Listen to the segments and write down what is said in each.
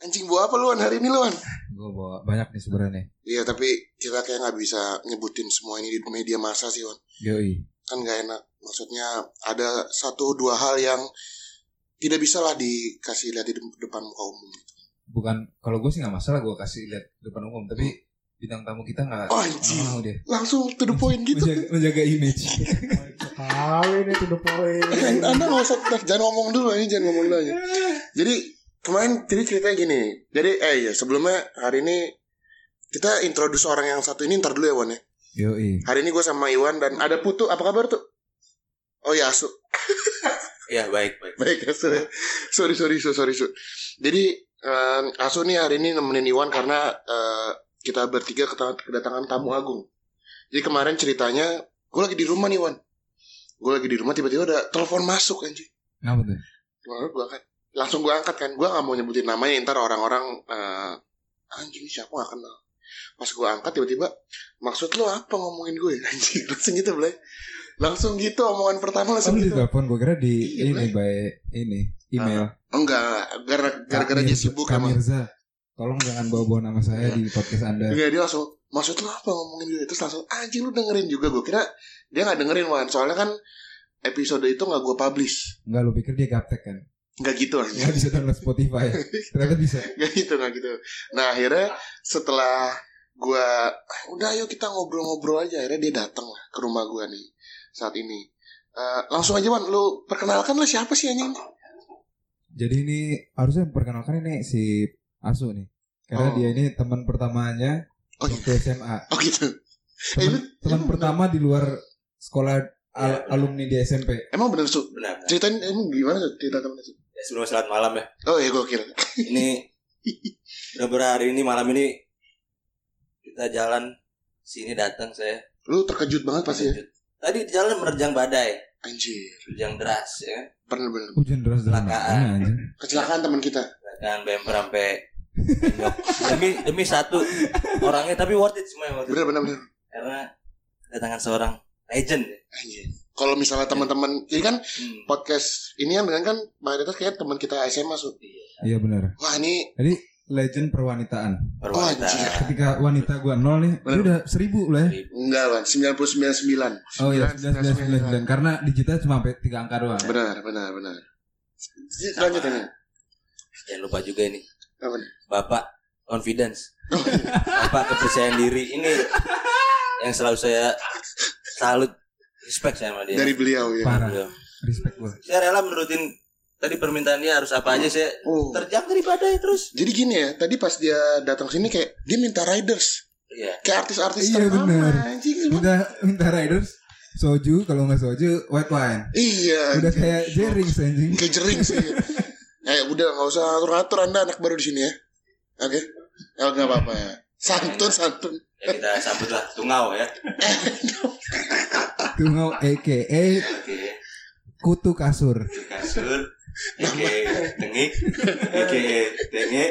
Anjing bawa apa luan hari ini luan? Gue bawa banyak nih sebenarnya. Iya tapi kita kayak nggak bisa nyebutin semua ini di media massa sih Wan. Yoi. Kan gak enak. Maksudnya ada satu dua hal yang tidak bisa lah dikasih lihat di de- depan muka umum gitu. Bukan kalau gue sih nggak masalah gue kasih lihat depan umum, tapi bintang tamu kita nggak Oh, anjing. mau dia. Langsung to the point gitu. Menjaga, menjaga image. Sekali ini to the point. Anda nggak usah jangan ngomong dulu ini jangan ngomong dulu aja. Jadi kemarin jadi ceritanya gini. Jadi eh ya sebelumnya hari ini kita introduce orang yang satu ini ntar dulu ya Wan ya. Yoi. Hari ini gue sama Iwan dan ada Putu. Apa kabar tuh? Oh ya Asu. Iya baik baik. Baik Asu. ya. Sorry sorry sorry sorry. Su. Jadi eh, Asu nih hari ini nemenin Iwan karena eh, kita bertiga kedatangan, kedatangan tamu agung. Jadi kemarin ceritanya gue lagi di rumah nih Wan. Gue lagi di rumah tiba-tiba ada telepon masuk anjing. Kenapa tuh? Gue angkat Langsung gue angkat kan Gue gak mau nyebutin namanya Ntar orang-orang eh, Anjing siapa gak kenal? Pas gue angkat tiba-tiba Maksud lo apa ngomongin gue Anjing langsung gitu Blay Langsung gitu omongan pertama langsung di gitu. telepon gue kira di Iya, ini by ini email. Enggak gara- Gara-gara dia sibuk emang. Mirza, tolong jangan bawa-bawa nama saya di podcast Anda. Enggak dia langsung Maksud lo apa ngomongin gue Terus langsung Anjing lu dengerin juga Gue kira Dia gak dengerin Wan. Soalnya kan Episode itu gak gue publish. Enggak lu pikir dia gaptek kan? Gak gitu anjing Enggak bisa download Spotify. Ternyata bisa. Gak gitu gak gitu Nah akhirnya setelah gua Udah ayo kita ngobrol-ngobrol aja Akhirnya dia datang lah ke rumah gua nih Saat ini Eh, Langsung aja Wan Lu perkenalkan lah siapa sih anjing Jadi ini harusnya perkenalkan ini si Asu nih. Karena Oh. dia ini teman pertamanya Oh, iya. waktu SMA. Oh gitu Eh, Teman, ini- teman ini pertama di luar sekolah al- Iya, alumni di SMP. Emang bener su Benar. benar. Ceritain emang gimana tuh cerita temen itu Ya, sebelum selamat malam ya. Oh iya gokil Ini benar hari ini malam ini kita jalan sini datang saya. Lu terkejut banget pasti ya Tadi di jalan menerjang badai, Anjir hujan deras ya. Bener-bener Hujan deras Kecelakaan. Kecelakaan teman kita Dan bemper sampai demi demi satu orangnya tapi worth it semua yang worth it. Bener-bener bener. karena kedatangan seorang legend ya. Anjir Kalau misalnya teman-teman Jadi kan Hmm. podcast ini yang dengan kan mayoritas kayak teman kita SMA su Iya benar. Wah ini Jadi legend perwanitaan. Perwanita. anjir. Ketika wanita gua nol nih, Bener. udah seribu lah ya. Enggak Wan 99 Oh iya, 1999 karena digital cuma sampai tiga angka doang. Benar, benar, benar. Lanjut ini. Jangan lupa juga ini. Apa nih? Bapak confidence. Bapak kepercayaan diri ini yang selalu saya salut respect saya sama dia. Dari beliau ya. Parah. Beliau. Respect gua. Saya rela menurutin tadi permintaan dia harus apa aja saya Oh. terjang dari badai terus. Jadi gini ya, tadi pas dia datang sini kayak dia minta riders. Iya. Kayak artis-artis Iya, ternama, benar. anjing. Udah minta riders soju kalau nggak soju white wine. Iya. Udah kayak Jerings anjing. kayak jering sih. eh udah nggak usah ngatur-ngatur Anda anak baru di sini ya. Oke. Ya nggak apa-apa ya. Santun, santun. Ya kita sambutlah tungau ya. Tungau aka Oke. kutu kasur. Kasur. Oke, tengik. Oke, tengik.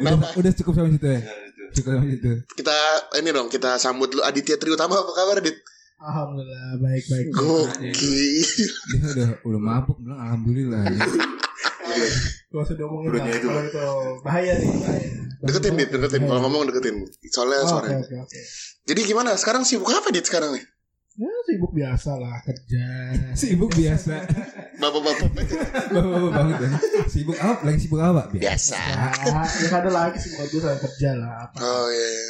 Udah, Nama- udah cukup sampai situ ya. Nah. Cukup sampai situ. Kita ini dong, kita sambut dulu Aditya Triutama apa kabar, Dit? Alhamdulillah baik baik. Gokil. Dia udah udah mabuk bilang alhamdulillah. Gua sudah ngomongin Perutnya lah, itu. kalau itu bahaya nih bahaya. Deketin, Dit, deketin. Kalau ngomong deketin. Soalnya Oh, Oke suaranya. oke oke. Jadi gimana? Sekarang sibuk apa, Dit, sekarang nih? Ya sibuk biasa lah kerja. Sibuk biasa. Bapak-bapak Bapak banget ya. Sibuk apa? Lagi sibuk apa? biasa. Ya, ya kan ada lagi sih buat gue sama kerja lah apa. Oh iya. iya.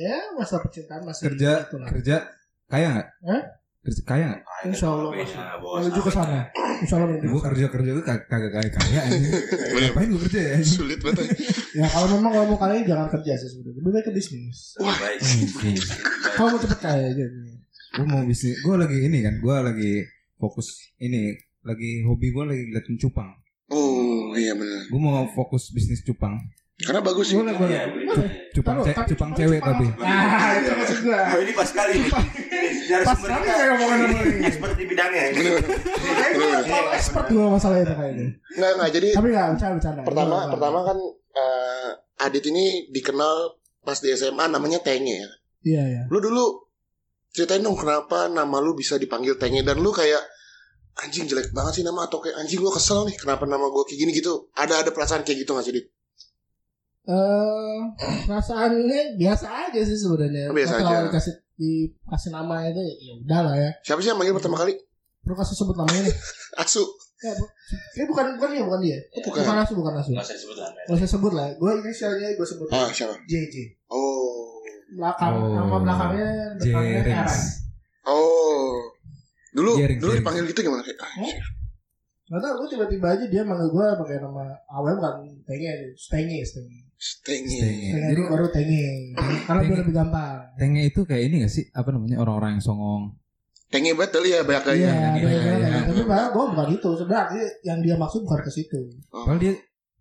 Ya masa percintaan masih Kerja gitu lah. kerja kaya nggak? Hah? Kerja kaya nggak? Insya Allah masih. Menuju ke sana. Insya Allah menuju Gue kerja kerja tuh kag- kagak kaya kaya anjing. Ngapain gue kerja ya? Sulit banget. Ya kalau memang kalau mau kaya jangan kerja sih sebenarnya. Lebih baik ke bisnis. Baik. Anjing. Kalau mau cepet kaya aja. Gue mau bisnis. Gue lagi ini kan. Gue lagi fokus ini. Lagi hobi gue lagi liatin cupang. Oh iya benar. Gue mau fokus bisnis cupang. Karena bagus sih. Boleh boleh. Iya, Cupang ce- cupang cewek cupang- tapi. Ah, itu maksud gue. Oh, ini pas kali nih. Pas kali kayak ngomongin sama ini. expert di bidangnya. Kalau expert gue masalah itu kayaknya. Nggak nggak. Jadi Tapi nggak bercanda bercanda. pertama pertama kan eh, Adit ini dikenal pas di SMA namanya Tenge ya. Iya iya. Lu dulu ceritain dong kenapa nama lu bisa dipanggil Tenge dan lu kayak anjing jelek banget sih nama atau kayak anjing gue kesel nih kenapa nama gue kayak gini gitu ada ada perasaan kayak gitu gak sih dit Eh, perasaannya biasa aja sih sebenarnya. Biasa Kalau aja. dikasih dikasih nama itu ya udah lah ya. siapa sih yang manggil pertama kali Perlu kasih sebut namanya nih. asu Ya, bu- eh bukan bukan dia, bukan dia. Oh, bukan. Bukan Asu, bukan Asu. Nggak usah disebut lah. Gak usah sebut lah. Gue inisialnya gue sebut. ah siapa JJ. oh Belakang Oh. nama belakangnya depannya Jerings. Oh dulu Jering, dulu dipanggil gitu gimana sih ah, Hmm? Gak tau gue tiba-tiba aja dia manggil gue pakai nama awalnya bukan Tenge, Stenge, Stenge. Stengi. Stenge. Stenge Jadi baru Tenge. Karena biar lebih gampang. Tenge itu kayak ini gak sih? Apa namanya orang-orang yang songong? Tengi banget kali ya banyak Iya, kayaknya ada yang iya, iya. gitu. Tapi padahal gue bukan itu. Sebenarnya yang dia maksud bukan ke situ. Oh, Padahal dia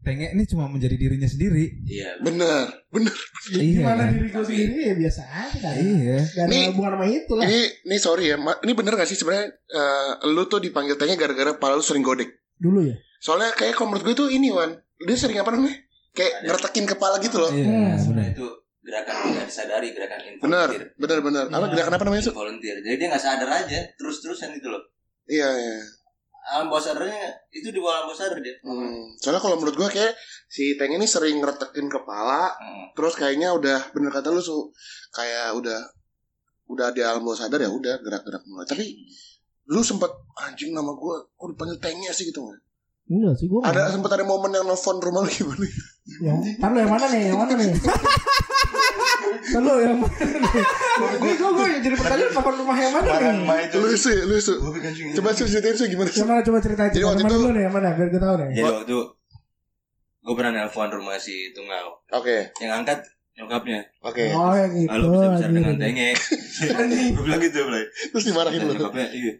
Tenge ini cuma menjadi dirinya sendiri. Iya. bener bener Ya, Iya, gimana kan? diri gue sendiri ya biasa aja kan. Iya. Gak ada Nih. hubungan sama itu lah. ini ini sorry ya Ma- ini bener gak sih sebenarnya eh, lu tuh dipanggil Tengi gara-gara kepala lu sering godek Dulu ya. soalnya kayak kalau menurut gue tuh ini Wan dia sering apa namanya kayak ngertekin kepala gitu loh Iya, Hmm. benar. Itu gerakan tidak disadari, gerakan bener involunteer. bener bener apa Iya. gerakan apa namanya tuh Volunteer. Jadi dia nggak sadar aja, terus-terusan itu loh. iya iya Alam bawah sadarnya itu di bawah alam bawah sadar dia. Hmm, soalnya kalau menurut gue kayak si Teng ini sering ngeretekin kepala, Hmm. terus kayaknya udah bener kata lu su kayak udah udah di alam bawah sadar ya udah gerak-gerak mulai. Tapi lu sempet anjing nama gue, kok dipanggil Tengnya sih gitu nggak? Enggak sih gue Ada sempet ada momen yang nelfon rumah lu gimana? Yang, ntar lu yang mana nih? Yang mana nih? Lu yang mana? Gue gue gue jadi pertanyaan kapan rumah yang mana nih? lu su, lu su. Coba su ceritain su gimana? Yang mana coba ceritain Jadi cerita waktu mana itu- dulu nih? Yang mana? Biar gue tahu nih. Jadi waktu gue pernah nelpon rumah si Tungau. Oke, Yang angkat nyokapnya. oke. Oh yang itu. Lalu bisa bisa dengan tenge. gue bilang gitu, Blay. Terus dimarahin lu. nyokapnya, iya.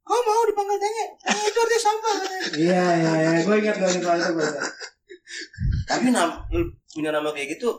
Kau mau dipanggil tenge? Tenge itu artinya sampah. Iya iya iya. Gue ingat ingat itu. Tapi punya nama kayak gitu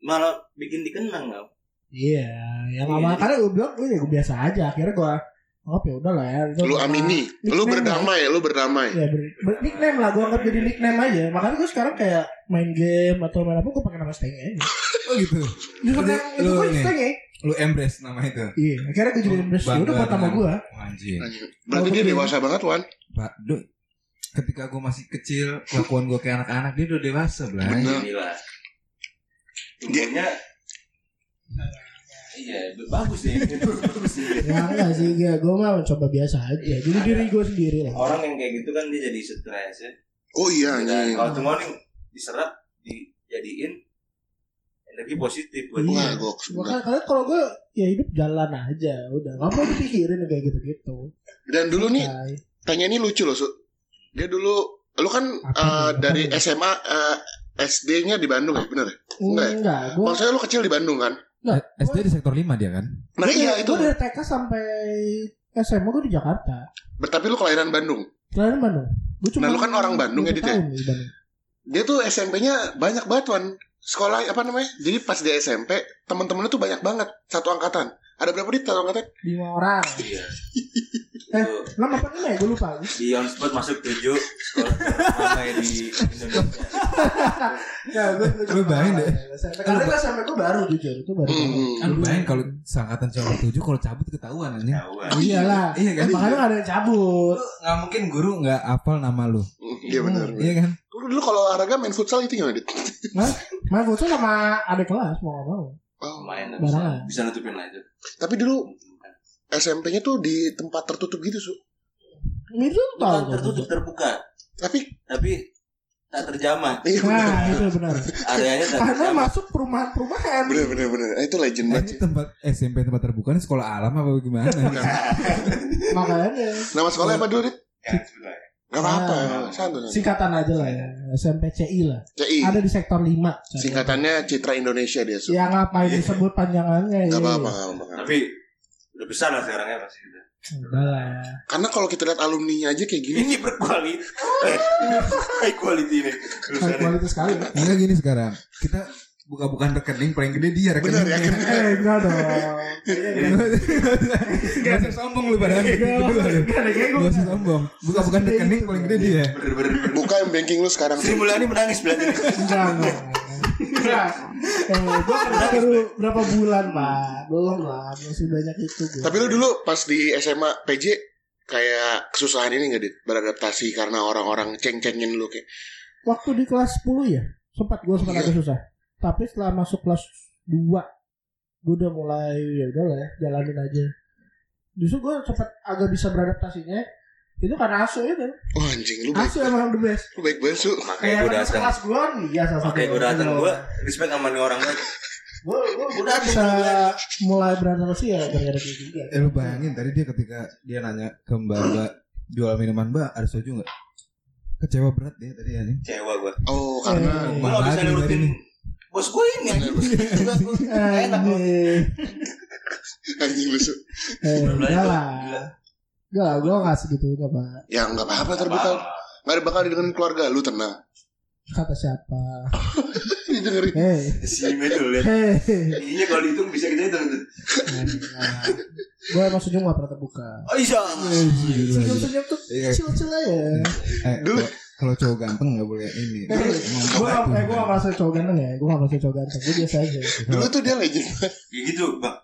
malah bikin dikenang tau. Iya. Yang Iya. lama karena gue bilang ya gue biasa aja. Akhirnya gue Oh ya udah lah ya. Lu nama- amini, lu berdamai, lu berdamai. Ya ber, ber- nickname lah, gue anggap jadi nickname aja. Makanya gue sekarang kayak main game atau main apa, gue pakai nama Stenge aja. Oh gitu. Lu itu gue nih. Stenge. Lu embrace nama itu. Iya, akhirnya gue jadi embrace Bangga udah buat nama gue. Oh, anjir. Anjing. Berarti dia dewasa banget, Wan. Pak, du- ketika gue masih kecil, kelakuan gue kayak anak-anak, dia udah dewasa, Blay. Bener. Tumbuhnya Iya, bagus nih. bagus nih. Ya enggak sih, ya, gue mah mencoba biasa aja. Jadi diri gue sendiri lah. Orang yang kayak gitu kan dia jadi stres ya. Oh iya, Dan anjing. kalau Tungau nih diserap, dijadiin energi positif buat Iya. Wah, dia. goks. Makanya kalian kalau gue ya hidup jalan aja, udah. Gak perlu dipikirin kayak gitu-gitu. Dan dulu nih. Tanya ini lucu loh, Su. Dia dulu lu kan eh, nih? dari? SMA eh, SD-nya di Bandung ya, bener ya? Enggak ya? Enggak, gue Maksudnya lu kecil di Bandung kan? enggak. SD di sektor 5 dia kan? Nah iya itu. Gue dari TK sampai SMA gue di Jakarta. Tapi lu kelahiran Bandung. Kalian Bandung. Gue Nah, lu kan orang Bandung ya, Dit, ya? di Bandung. Dia tuh SMP-nya banyak banget, Wan. Sekolah apa namanya? Jadi pas dia SMP, teman-temannya tuh banyak banget. Satu angkatan. Ada berapa dit satu angkatan? Lima orang. Iya. Eh. Lama apa lima ya? Gue lupa. di on spot masuk tujuh sekolah ramai di Indonesia. Ya, gue gue bayangin deh. Karena gue sampai gue baru jujur itu baru. Hmm. Kan lu bayangin kalau seangkatan cowok 7 kalau cabut ketahuan anjing. Tahuan. Iyalah. Iya kan? Makanya gak ada yang cabut. Nggak mungkin guru nggak hafal nama lu. Iya benar. Iya kan? Lu dulu kalau olahraga main futsal itu gimana, Dit? Main futsal sama adik kelas mau gak mau. Oh. Lumayan lah, bisa, bisa nutupin lah itu. Tapi dulu SMP-nya tuh di tempat tertutup gitu, Su. Bukan tuh. tertutup terbuka, Tapi tapi tak terjamah. iya benar. Nah, itu benar. Areanya tak Karena terjamah. masuk perumahan-perumahan. Bener bener bener. Nah, itu legend Nah, banget ini sih. tempat SMP tempat terbuka ini sekolah alam apa gimana? Makanya Nama sekolah apa dulu, Dit? Ya, sebenarnya. Gak apa-apa, Ah. santai. singkatan aja lah ya. SMP CI lah. CI. Ada di sektor 5. Singkatannya Citra Indonesia dia, Su. Ya ngapain disebut panjangannya Gak ya. apa-apa, gak apa-apa. Tapi udah besar lah sekarang ya pasti lah ya. Karena kalau kita lihat alumninya aja kayak gini, Ini berkualitas. High quality nih. High quality sekali. ya. Enggak gini sekarang. Kita buka-bukan rekening paling gede dia bener rekeningnya. ya? Eh, enggak dong. Gak usah sombong lu padahal. Gak usah sombong. Buka-bukan rekening paling gede dia. Buka yang banking lu sekarang. Sri Mulyani menangis ini. Enggak, enggak. Enggak. Eh, gua kerja baru berapa bulan, Pak. Belum lah, masih banyak itu gua. Tapi lu dulu pas di SMA PJ kayak kesusahan ini nggak dit beradaptasi karena orang-orang ceng-cengin lu kayak Waktu di kelas 10 ya, sempat gue sempat Iya. agak susah. Tapi setelah masuk kelas 2, gue udah mulai ya udah lah ya, jalanin aja. Justru gue sempat agak bisa beradaptasinya. Itu karena Asu itu. oh anjing lu baik, Asu emang the best. lu baik banget su Makanya Kayak gue datang. kelas gue nih, ya salah satu. Makanya gue datang. Gue respect sama nih orang banget. gue gue udah bisa mulai beradaptasi ya gara-gara kayak gitu ya. Eh lu bayangin tadi dia ketika dia nanya ke mbak mbak jual minuman mbak ada soju nggak? Kecewa berat dia tadi anjing. Cewek gue. oh karena Eh. Gue gak bisa nurutin bos gue ini. Juga gua Enak loh. Anjing. anjing lu su Eh, enggak lah. Enggak gue gak segitunya pak. ya nggak apa-apa terbakal nggak ada bakal didengerin keluarga lu tenang Kata siapa? dengerin Hei, Si Ime tuh lihat. hei. Iya kalau dihitung bisa kita hitung tuh. Gue emang senyum gak pernah terbuka. Oh iya. Senyum-senyum tuh Iya. kecil-kecil aja. Eh, Dulu. kalau- cowok ganteng nggak boleh ini. Gue gak, eh, gue gak merasa cowok ganteng ya. Gue gak merasa cowok ganteng. Gue biasa aja. dulu tuh dia legend Ya gitu bang.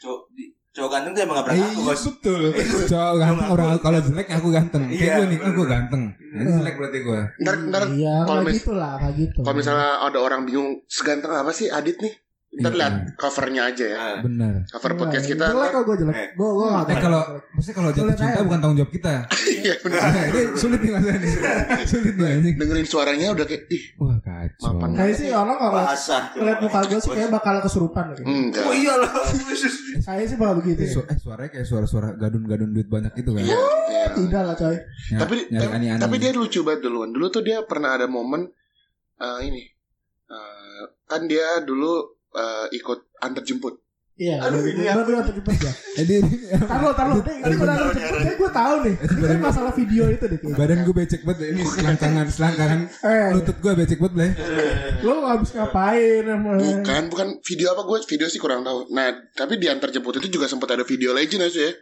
Cowok di- cowok ganteng tuh emang gak pernah Iya ngaku bos. betul. Cowok ganteng orang kalau jelek aku ganteng. Kayak Iya. gue nih, aku ganteng. Ini jelek berarti gue. ntar ntar Iya, kalau mis- gitu lah, kayak gitu. kalau misalnya ada orang bingung seganteng apa sih Adit nih ntar Iya. lihat covernya aja ya Nah, Benar. cover podcast kita Jelek kok gue jelek. Eh. Gue gue gak Eh kalau maksudnya kalau jatuh Lihat cinta bukan tanggung jawab kita. iya bener Nah, ini sulit nih mas ini. Sulit nih anjing. dengerin suaranya udah kayak ih Wah kacau. Mapan. Kayak sih orang kalau bahasa. ngeliat muka gue sih kayak bakal kesurupan gitu. enggak Oh iya loh. Saya sih bakal begitu. Su- eh suaranya kayak suara-suara gadun-gadun duit banyak gitu kan. Iya, iya. Tidak lah coy. Tapi nyari tapi, dia lucu banget duluan dulu tuh dia pernah ada momen eh, ini Eh, kan dia dulu eh, ikut antar jemput Iya, Aduh, gue ini udah terjebak ya. Dia, Taruh, taruh. Ini gue udah terjebak. Gue tahu nih. Ini kan masalah video itu deh. Badan gue becek banget ini selangkangan selangkangan Eh, lutut gue becek banget Blay. lo habis ngapain emang? bukan bukan video apa gue video sih kurang tahu nah tapi di antar jemput itu juga sempat ada video legend aja ya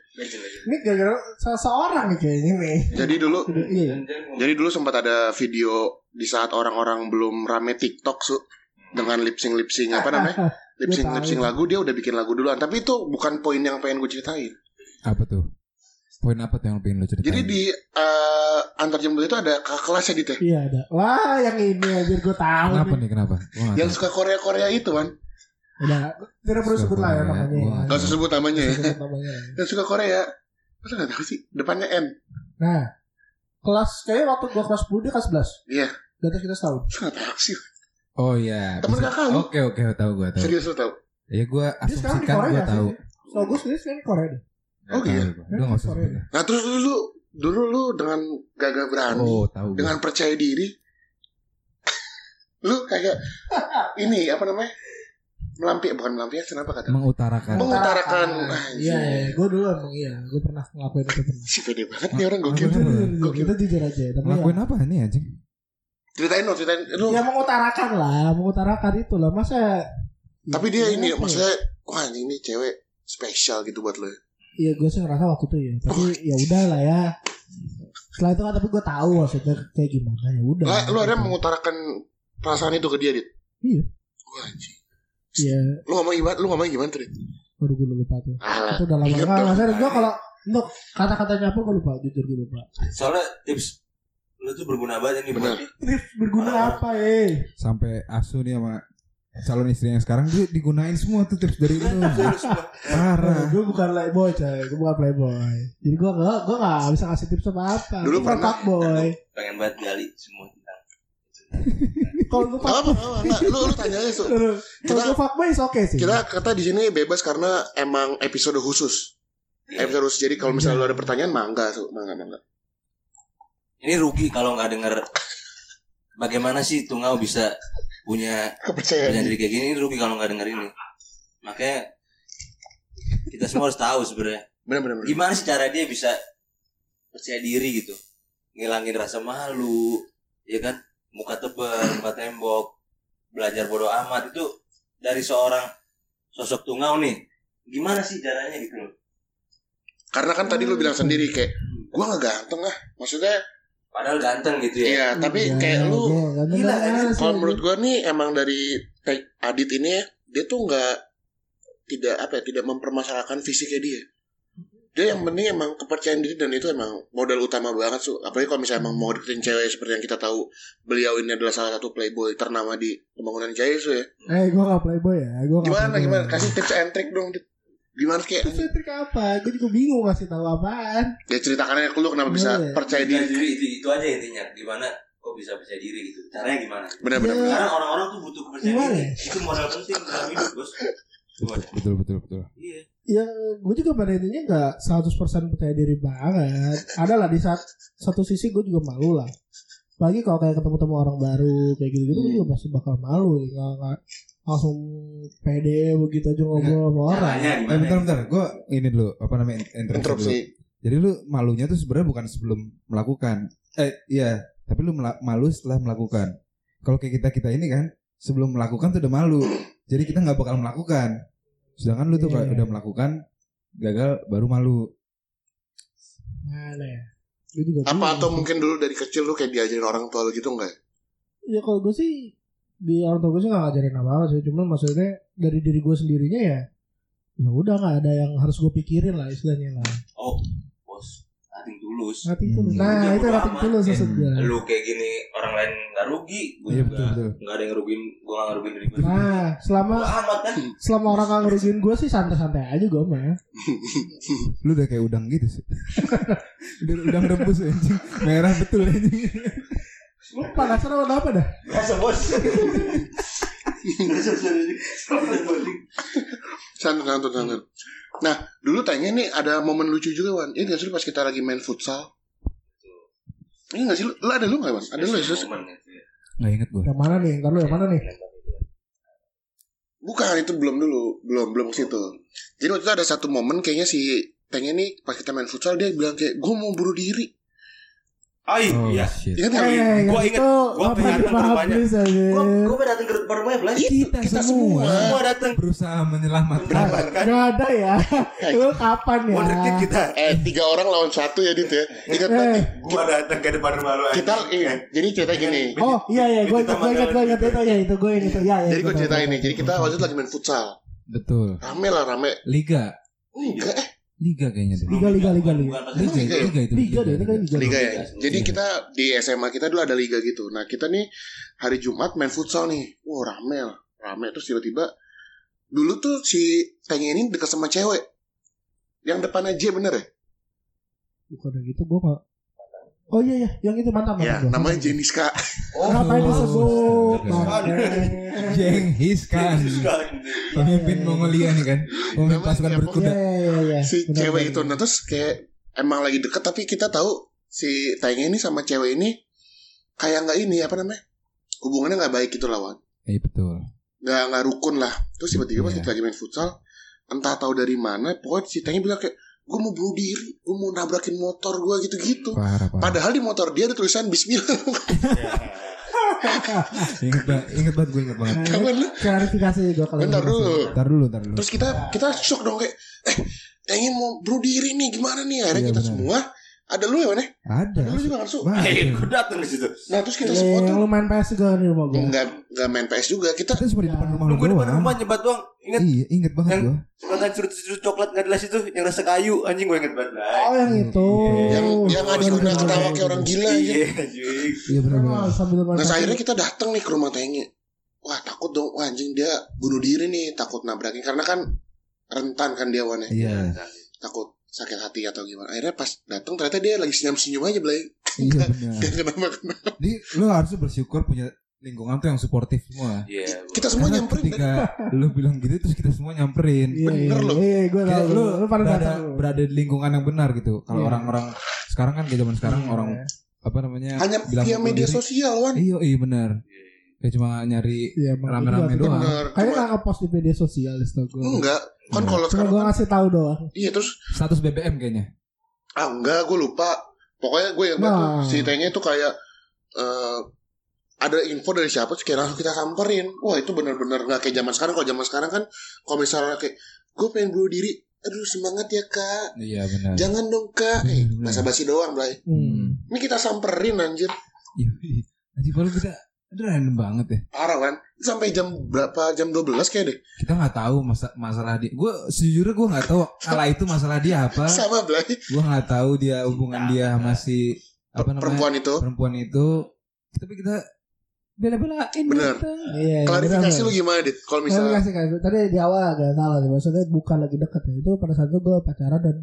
Ini gara-gara seseorang nih kayaknya nih. jadi dulu Iya. jadi dulu sempat ada video di saat orang-orang belum rame TikTok su dengan lip sync lip sync apa namanya lip sync Gua lip sync tahu. lagu dia udah bikin lagu duluan tapi itu bukan poin yang pengen gue ceritain Apa tuh? Poin apa tuh yang pengen lo ceritain? jadi di eh, antar jemput itu ada kakak kelasnya gitu ya Iya ada. Wah yang ini aja gue tahu kenapa nih. nih kenapa? Nggak yang tahu. suka Korea Korea itu kan Udah. Tidak perlu sebut lah ya namanya. gua- Gak usah sebut namanya ya yang suka Korea masa gak tahu sih depannya M Nah, kelas kayaknya waktu gua kelas 10 dia kelas 11. Iya. Di atas kita setahun. masa gak tahu sih Oh iya. Temen bisa- kakak lu. Oke oke tahu gue tahu. serius lo tau Ya gue asumsikan gue tahu. So gue sendiri sekarang di Korea deh. Oh, iya. Gue nggak usah Korea. sebut. nah terus dulu dulu lu dengan gagah berani Oh tahu gue. dengan percaya diri lu kayak ini apa namanya melampiaskan bukan melampiaskan apa kata Mengutarakan. Mengutarakan. Iya, iya. gue dulu emang iya. Gue pernah ngelakuin itu pernah. si pede banget nih orang gokil Gokil. Kita jujur aja. Tapi Ngelakuin ya, apa nih anjing? Ceritain dong ceritain. Lu ya mengutarakan lah, mengutarakan itu lah. Masa tapi dia Ya, ini ya? maksudnya wah anjing ini cewek spesial gitu buat lu ya. Iya gue sih ngerasa waktu itu ya. Tapi ya udah lah ya. Setelah itu kan tapi gue tahu maksudnya kayak gimana ya udah. Lah, lu ada mengutarakan perasaan itu ke dia dit? Iya. wah anjing. Iya. Lu ngomong gimana lu ngomong gimana tuh dit? Baru gue lupa tuh. Alah, Itu udah lama dong. nggak serius gue kalau Untuk kata-katanya apa gue lupa Jujur gue lupa. Soalnya tips lu tuh berguna banget ini Benar. berguna apa eh Sampai asu nih sama calon istri yang sekarang dia digunain semua tuh tips dari lu. Parah. Gue bukan playboy coy Gue bukan playboy Jadi gue gak Gue gak bisa kasih tips apa-apa Dulu Gue pernah. fuckboy pengen banget gali semua tentang Kalau Gak apa, apa. Lu, lu tanya aja. Kalau Kita- gue fuckboy is oke sih Kita kata di sini bebas karena emang episode khusus. Iya. Episode khusus. Jadi kalau misalnya lu ada pertanyaan, mangga, Su. Mangga, mangga. Ini rugi kalau nggak denger bagaimana sih tungau bisa punya Kepercayaan. diri kayak gini. Ini rugi kalau nggak denger ini. Makanya kita semua harus tahu sebenarnya. Gimana sih cara dia bisa percaya diri gitu? Ngilangin rasa malu ya kan? Muka tebal muka tembok belajar bodoh amat. Itu dari seorang sosok tungau nih. Gimana sih caranya gitu loh? Karena kan tadi lu bilang sendiri kayak, gua gak ganteng ah. Maksudnya, padahal ganteng gitu ya iya. Tapi Iya, kayak lu, gua nggak Gila, sih, kalau gua. menurut gua nih emang dari kayak Adit ini ya, dia tuh nggak tidak apa ya, tidak mempermasalahkan fisiknya dia. dia yang penting emang kepercayaan diri dan itu emang modal utama banget su apalagi kalau misalnya emang mau deketin cewek seperti yang kita tahu beliau ini adalah salah satu playboy ternama di pembangunan Jaya su ya Eh gue gak playboy ya Gua gimana playboy. gimana kasih tips and trick dong Dit. Gimana kayak Terus trik apa? Gue juga bingung ngasih tahu apaan. ya ceritakan aja lu kenapa bisa Iya. percaya Percaya diri diri itu, itu aja intinya. Gimana kok bisa percaya diri gitu. Caranya gimana? benar-benar Iya. Karena orang-orang tuh butuh kepercayaan Gimana diri. ya? Itu modal penting dalam hidup, Bos. Gimana? Betul betul betul. Iya. Ya gue juga pada intinya gak 100% percaya diri banget. Ada lah di saat satu sisi gue juga malu lah. Apalagi kalau kayak ketemu-temu orang baru kayak gitu-gitu gue juga pasti bakal malu. Gak, gak langsung pede begitu aja ngobrol sama orang. Caranya Eh bentar bentar, gue ini dulu apa namanya interupsi dulu. interupsi Jadi lu malunya tuh sebenarnya bukan sebelum melakukan. Eh iya, tapi lu malu setelah melakukan. Kalau kayak kita kita ini kan sebelum melakukan tuh udah malu. Jadi kita nggak bakal melakukan. Sedangkan lu tuh Iya. kalau udah melakukan gagal baru malu. Mana ya? Gue juga apa atau mungkin dulu dari kecil lu kayak diajarin orang tua lu gitu enggak Ya kalau gue sih di orang tua gue sih gak ngajarin apa-apa sih. Cuman maksudnya dari diri gue sendirinya ya ya udah nggak ada yang harus gue pikirin lah istilahnya lah. Oh, Bos. Nating tulus. Nanti Hmm. tulus. Nah Udah itu amat. tulus maksud gue. Lu kayak gini orang lain nggak rugi, gue Iya juga nggak ada yang ngerugiin, gue nggak ngerugiin diri gue. Nah selama amat kan? selama orang gak ngerugiin gue sih santai-santai aja gue mah. Lu udah kayak udang gitu sih. udah udang rebus anjing. Merah betul anjing. Lu panasan warna apa dah? Biasa, Bos. santun santun santun nah dulu tanya nih ada momen lucu juga wan ini nggak sih lu pas kita lagi main futsal ini nggak sih lu, ada lu nggak wan ada lu ya Sus? Nggak inget gue. Yang mana nih? Ntar lu yang mana nih? bukan itu belum dulu belum belum ke situ jadi waktu itu ada satu momen kayaknya si Tengnya nih pas kita main futsal dia bilang kayak gue mau bunuh diri Ay, Oh iya. Ingat nggak? Eh, Gua inget. itu Gua pengen di datang ke rumahnya. habis aja. Gua gua datang ke depan rumahnya, Blas. Kita, kita semua, semua. Gua datang. berusaha menyelamatkan. Menyelamatkan. Gak ada ya. Lu kapan ya? Wonderkid kita. eh tiga orang lawan satu ya dit ya ingat Eh. banget Gua datang ke depan rumah lu. kita iya jadi cerita gini Oh iya iya gue Kita ingat gue ingat gue ingat itu ya itu gue ingat itu ya ya. jadi gue gua cerita ini jadi kita waktu itu lagi main futsal Betul. rame lah rame Liga. enggak eh Liga kayaknya deh. Liga liga liga liga. Liga, Liga liga itu. Liga deh ini kan liga. liga ya Liga. jadi Iya. kita di SMA kita dulu ada liga gitu nah kita nih hari Jumat main futsal nih wah rame lah rame terus tiba-tiba dulu tuh si Tengnya ini dekat sama cewek yang depannya J bener ya Bukan yang gitu gue nggak. Oh iya iya yang itu mantap ya mantap. namanya Jeniska Ngapain Oh, disebut? astaga. Bangke. Jenghis Khan. Pemimpin Mongolia nih kan. Pemimpin pasukan berkuda. Iya iya iya. si Benar, cewek benar. itu nah terus kayak emang lagi deket tapi kita tahu si Tengnya ini sama cewek ini kayak nggak ini apa namanya hubungannya nggak baik gitu lawan Iya betul. nggak nggak rukun lah terus tiba-tiba pas Iya. kita lagi main futsal entah tahu dari mana pokoknya si Tengnya bilang kayak gue mau bunuh diri gue mau nabrakin motor gue gitu-gitu Parah parah. padahal di motor dia ada tulisan Bismillah Ingat banget, ingat banget gue ingat banget. Kapan lu? Klarifikasi gue kalau bentar dulu Ntar dulu, ntar dulu. terus kita kita shock dong kayak eh Tengnya mau bunuh diri nih gimana nih akhirnya Iya, kita benar. semua ada lu ya mana Ada. ada lu juga Banyak. Eh, gua datang di situ. nah terus kita Iya, semua tuh lu main PS juga di rumah gue. nggak nggak main PS juga kita Kita cuma di depan rumah lu gua depan rumah nyebat doang. Ingat Iya, inget banget Yang- gua. Sekolah curut-curut coklat nggak jelas itu yang rasa kayu anjing gue inget banget. Oh yang itu. yang yang udah benar, ketawa kayak orang gila Iya, anjing. Iya benar Nah PS. akhirnya kita datang nih ke rumah Tengnya Wah takut dong Wah anjing dia bunuh diri nih Takut nabrakin Karena kan rentan kan dia wannya Iya. Takut sakit hati atau gimana Akhirnya pas datang ternyata dia lagi senyum-senyum aja Blay Iya benar. Gak kenapa-kenapa Jadi lu harusnya bersyukur punya lingkungan tuh yang suportif semua. Iya. Kita semua Karena nyamperin ketika lu bilang gitu terus kita semua nyamperin. Iya, Bener iya, loh. Iya, gue tahu. lu Lu pada berada, berada di lingkungan yang benar gitu. Kalau Iya. orang-orang sekarang kan kayak zaman sekarang Iya. orang apa namanya Hanya bilang via media diri. sosial Wan Iya, iya benar. Kayak cuma nyari Iya, rame-rame juga. doang. Bener Kayaknya nggak ngepost di media sosial setahu gue. Enggak Kan Iya. kalau sekarang gue kan- ngasih tahu doang. Iya terus status BBM kayaknya. Ah enggak gue lupa Pokoknya gue yang Nah. bantu Si Tengnya itu kayak eh, ada info dari siapa terus kayak langsung kita samperin wah itu benar-benar nggak kayak zaman sekarang kalau zaman sekarang kan kalau misalnya kayak gue pengen bunuh diri aduh semangat ya kak Iya benar. jangan dong kak Bener, eh, basa basi doang Blay Hmm. ini kita samperin anjir Iya. iya. Nanti kalau kita Itu random banget ya. Parah kan? Sampai jam berapa? Jam 12 kayak deh. Kita nggak tahu masa masalah dia. Gue sejujurnya gue nggak tahu kala itu masalah dia apa. Sama Blay. Gue nggak tahu dia hubungan dia masih apa namanya Perempuan itu. perempuan itu. Tapi kita bela-belain. Bener. gitu. Iya, iya, Klarifikasi bener, lu gimana, Dit? Kalau misalnya kasih kasih tadi di awal agak salah sih maksudnya bukan lagi deket ya itu pada saat itu gue pacaran dan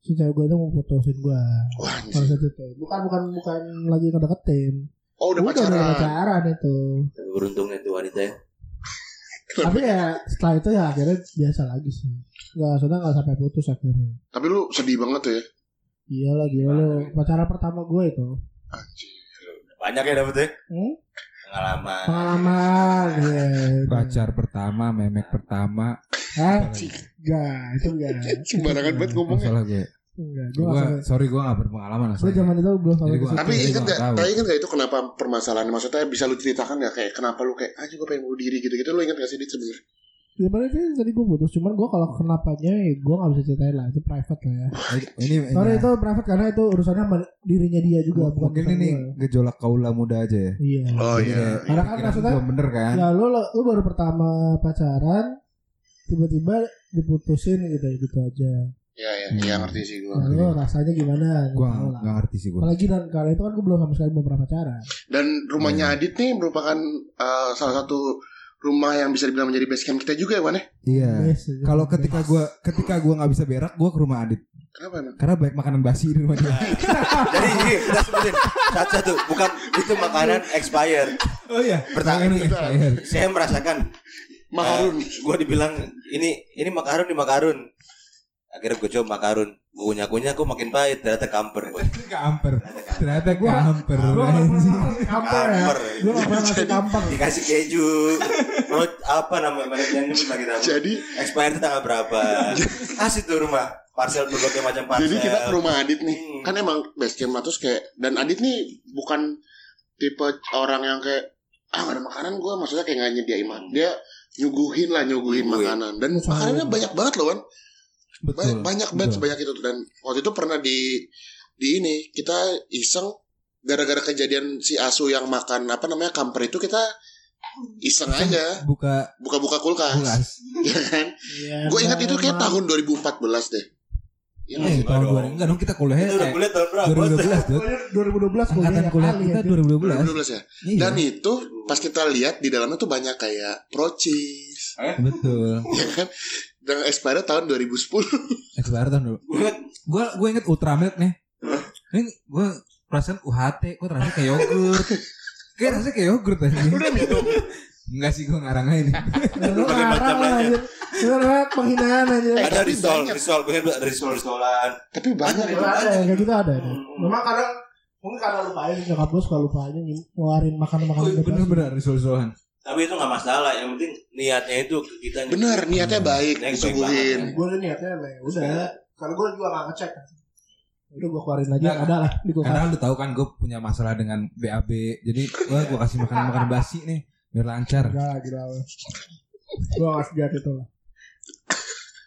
si cewek gue itu mau putusin gue Wah, pada anjing. saat itu bukan bukan bukan lagi ngedeketin Oh, udah udah udah pacaran. pacaran itu Tapi beruntungnya tuh wanita ya. tapi ya setelah itu ya akhirnya biasa lagi sih nggak sudah nggak sampai putus akhirnya Tapi lu sedih banget tuh ya. iya lagi lo pacaran pertama gue itu Anjing. Banyak ya dapet ya. hmm? Pengalaman. pengalaman ya Pacar pertama, memek pertama. Hah? Enggak itu enggak Sembarangan banget ngomongnya. Masalah gue. Enggak gue Gue nggak sampai sorry gue gak berpengalaman lah. gue zaman itu belum sampai gua- Tapi gua gak, tapi ingat gak itu kenapa permasalahan? Maksudnya bisa lu ceritakan gak kayak kenapa lu kayak aja gue pengen bunuh diri gitu-gitu lu ingat gak sih Dit sebenarnya? Ya padahal itu tadi gue putus Cuman gue kalau kenapanya ya gue gak bisa ceritain lah Itu private lah ya Ini, ini Sorry itu private karena itu urusannya sama dirinya dia juga Bukan mungkin ini gua. gejolak kaula muda aja ya. Iya Oh iya. Karena kan maksudnya- bener kan. Ya lu, lu, lu baru pertama pacaran Tiba-tiba diputusin gitu gitu aja Iya iya, Hmm. iya ngerti sih gue. Nah, lu rasanya gimana Gue Nggak ngerti sih gue. Apalagi dan kala itu kan gue belum sama sekali belum pernah pacaran Dan rumahnya Hmm. Adit nih merupakan uh, salah satu rumah yang bisa dibilang menjadi base camp kita juga ya Wan ya? Iya. Yes, Kalau yes. ketika gue ketika gue nggak bisa berak, gue ke rumah Adit. Kenapa emang? Karena banyak makanan basi di rumah dia. Jadi ini kita sebutin satu-satu. Bukan itu makanan expired. oh iya. Pertanyaan expired. Saya merasakan Makarun. gue dibilang ini ini makarun di makarun. Akhirnya gue coba makarun. Gue kunyah-kunyah kok makin pahit. Ternyata kamper. Kamper. Ternyata kamper. Gue gak pernah kamper ya Kamper. Gue gak pernah ngasih kamper Dikasih keju. Oh, apa yang nyebut lagi nama? Jadi Expired itu tanggal berapa? Kasih tuh rumah. Parcel berbagai macam parcel. jadi kita ke rumah Adit nih. Hmm. Kan emang base camp lah, terus kayak dan Adit nih bukan tipe orang yang kayak ah gak ada makanan gue maksudnya kayak nggak nyediain makanan. Dia nyuguhin lah nyuguhin Nyuguhin. makanan dan makanannya banyak banget loh kan. Ba- Betul. banyak banget sebanyak itu dan waktu itu pernah di di ini kita iseng gara-gara kejadian si Asu yang makan apa namanya kamper itu kita iseng aja Buka buka-buka kulkas, kulkas. ya kan? Iya, Gue ingat itu kayak tahun 2014 deh. Iya nggak Eh, tahun dong. 2000. Enggak dong kita kuliahnya udah eh, kuliah tahun berapa? 2012 tuh. 2012 kuliah Angkatan ya kuliah kali kita ya, 2012. 2012 ya. Iya. Dan itu pas kita lihat di dalamnya tuh banyak kayak procis, Betul. ya kan? Dan expired tahun 2010. Expired tahun dulu. Gue gue inget Ultramilk nih. Ini gue perasaan UHT, gue rasanya kayak yogurt. Kayak rasanya kayak yogurt aja. Udah minum. Enggak sih gue ngarang aja nih. Lu ngarang aja. namanya penghinaan aja. Eh, Ada risol, banyak. risol. Gue ada risol, risolan. Tapi banyak Ada, ada yang kayak gitu ada. ada. Memang kadang mungkin karena lupain nyokap gue suka lupa aja ngeluarin makanan-makanan bebas. Bener-bener risol-risolan. Tapi itu nggak masalah. Yang penting niatnya itu kita. Bener, niatnya baik, Niatnya baik disuguhin. Gue niatnya ya udah. Karena gue juga gak ngecek. Udah gue keluarin lagi Nggak, ada lah di kulkas. Karena lu tahu kan gue punya masalah dengan BAB. Jadi gue gue kasih makan makan basi nih biar lancar. Lah gila. Gue gak sejahat itu lah.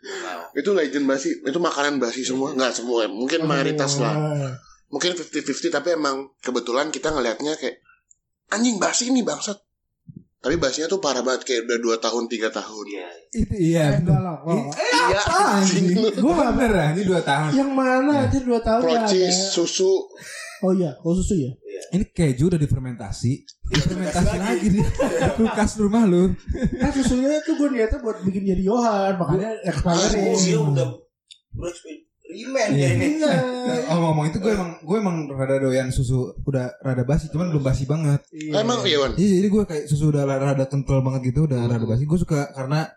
Wow. Itu legend basi, itu makanan basi semua. Enggak semua, ya. mungkin mayoritas lah. Nah, Mungkin 50-50 tapi emang kebetulan kita ngelihatnya kayak anjing basi ini bangsat. Tapi basinya tuh parah banget kayak udah 2 tahun 3 tahun. Iya. Itu iya. Eh, lah. Iya anjing. Gue bener lah ini 2 tahun. Yang mana Ya. aja 2 tahun ya Procis, ada. susu. Oh iya, oh susu ya. Ini keju udah difermentasi. Difermentasi lagi di kulkas rumah lu. Kan susunya tuh gue niatnya buat bikin jadi Yohan, makanya expired. Oh, udah Iya. ya ini. Oh ngomong itu gue emang gue emang rada doyan susu udah rada basi cuman belum basi banget. Iya. Emang iya, Wan? Iya jadi gue kayak susu udah rada kental banget gitu udah rada basi. Gue suka karena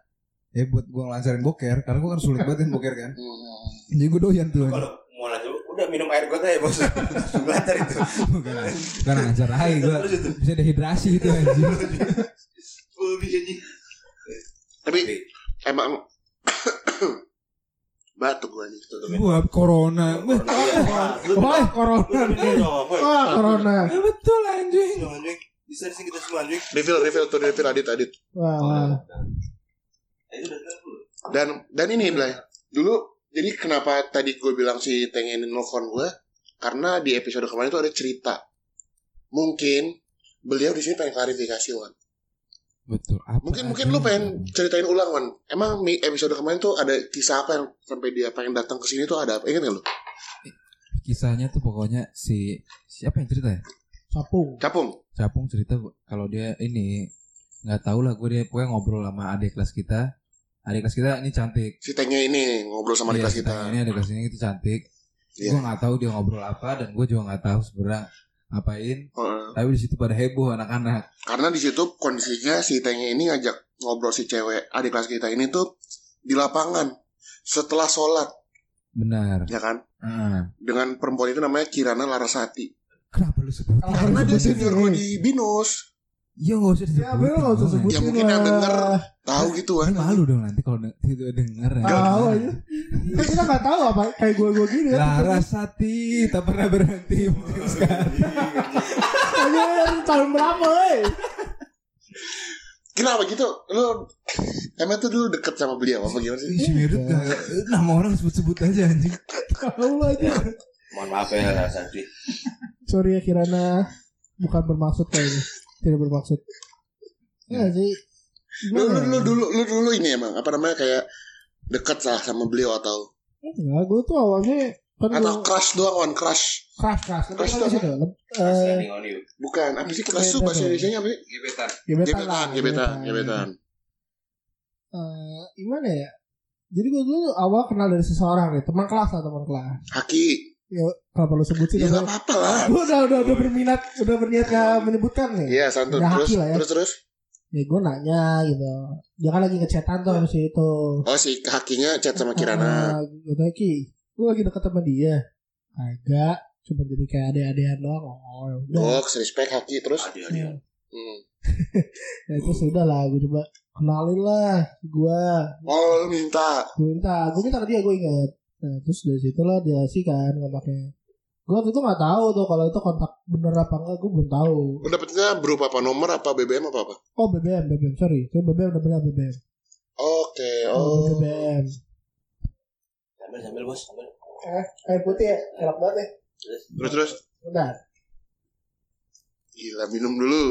ya buat gue ngelancarin boker karena gue kan sulit banget kan boker kan. Hmm. Jadi gue doyan tuh. Kalau mau lanjut, udah minum air got aja bos. Lancar itu. Bukan bukan lancar aja gue bisa dehidrasi itu anjing. Oh bisa nih. Tapi emang batuk gua nih. Gua corona. Wah, Wah, corona. Wah, corona. ya betul anjing. Bisa di sini kita semua anjing. Refill, refill tuh refill adit adit. Wah, belum? Dan dan ini Blay. Dulu jadi kenapa tadi gue bilang si Teng ini nelfon gue? Karena di episode kemarin itu ada cerita. Mungkin beliau di sini pengen klarifikasi Wan. Betul. Apa Mungkin mungkin lu yang- pengen ceritain ulang Wan. Emang episode kemarin tuh ada kisah apa yang sampai dia pengen datang ke sini tuh ada apa? Ingat gak lu? kisahnya tuh pokoknya si siapa yang cerita ya? Capung. Capung. Capung cerita kalau dia ini nggak tahu lah gue dia pokoknya ngobrol sama adik kelas kita. Adik kelas kita ini cantik. Si Tengnya ini ngobrol sama di Iya, kelas kita. Ini adik kelas ini itu cantik. Iya. Gue nggak tahu dia ngobrol apa dan gue juga nggak tahu sebenarnya ngapain. Heeh. Tapi di situ pada heboh anak-anak. Karena di situ kondisinya si Tengnya ini ngajak ngobrol si cewek adik kelas kita ini tuh di lapangan setelah sholat Benar. ya kan Heeh. dengan perempuan itu namanya Kirana Larasati Kenapa lu sebut? Karena dia senior di binus Iya nggak usah Ya disebutin. bener gak usah sebutin Ya, mungkin yang denger. tahu gitu kan malu dong nanti kalau tidak denger. ya. Tahu aja. Kan kita gak tahu apa kayak gue gue gini ya. Larasati tak pernah berhenti sekali. Aja tahun berapa eh? kenapa gitu lu emang tuh dulu deket sama beliau apa gimana sih Ih, si Medut gak nama orang sebut-sebut aja anjing. Tahu aja. Mohon maaf ya Larasati. Sorry ya Kirana bukan bermaksud kayak ini. Tidak bermaksud. Ya sih. lu, lu, lu ya? dulu lu dulu ini emang apa namanya kayak deket lah sama beliau atau Enggak, gue tuh awalnya kan atau crush doang one crush Crush kan tuh di situ. Eh, on you. bukan apa sih Itu crush tuh bahasa. Indonesia apa sih Gebetan. gebetan lah. gebetan gebetan gebetan Eh, gimana ya? Jadi gue dulu awal kenal dari seseorang nih, teman kelas lah teman kelas. Haki Ya, kenapa lu sebut sih ya apa-apa lah Gue udah, udah, udah berminat, udah berniat gak menyebutkan nih. Iya santun Udah terus lah ya. terus terus Ya gue nanya gitu. Dia kan lagi ngechatan tuh sama si itu. oh si hakinya chat sama Kirana Gue tanya Ki, lu lagi deket sama dia? Agak, cuma jadi kayak ade-adean doang. Oh, ya udah. oh respect haki terus Adil, adil. hmm. Ya itu sudah lah, gue coba kenalin lah gue. oh lu minta Gue minta, gue minta ke dia, gue ingat. Nah, terus dari situ lah dia sih kan kontaknya. Gue waktu itu gak tahu tuh kalau itu kontak bener apa enggak, gue belum tahu. lu dapetnya berupa apa nomor apa BBM apa apa Oh BBM, BBM, sorry. Itu BBM udah benar BBM. oke Oh, oh BBM. Sambil sambil bos, sambil. Eh, air putih ya, enak banget ya. Terus. terus terus Bentar. gila minum dulu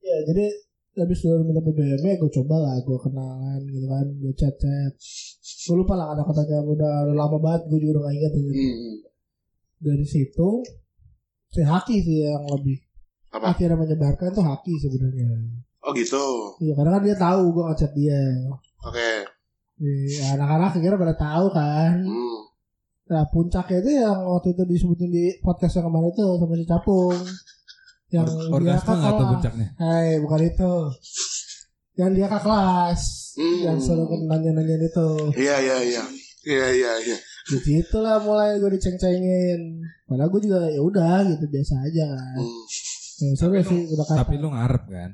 Ya, jadi habis dulu minta BBM ya gue coba lah, gue kenalan gitu kan, gue chat chat. Gue lupa lah kata-katanya udah lama banget, gue juga udah gak ingat. Gitu. hmm. Dari situ, si Haki sih yang lebih apa akhirnya menyebarkan tuh Haki sebenarnya. oh gitu Iya, karena kan dia tahu gue ngechat dia. oke Iya, anak-anak akhirnya pada tahu kan. hmm. Nah, puncaknya itu yang waktu itu disebutin di podcast yang kemarin itu sama si Capung. Yang dia ke nggak tuh kelas. puncaknya? Hai, bukan itu. Yang dia ke kelas. Hmm. Yang selalu nanya-nanya itu. iya iya iya iya iya iya Di situ lah mulai gue diceng-cengin. Padahal gue juga ya udah gitu biasa aja kan. hmm. Ya, sebenarnya sih udah kata. Tapi lu ngarep kan?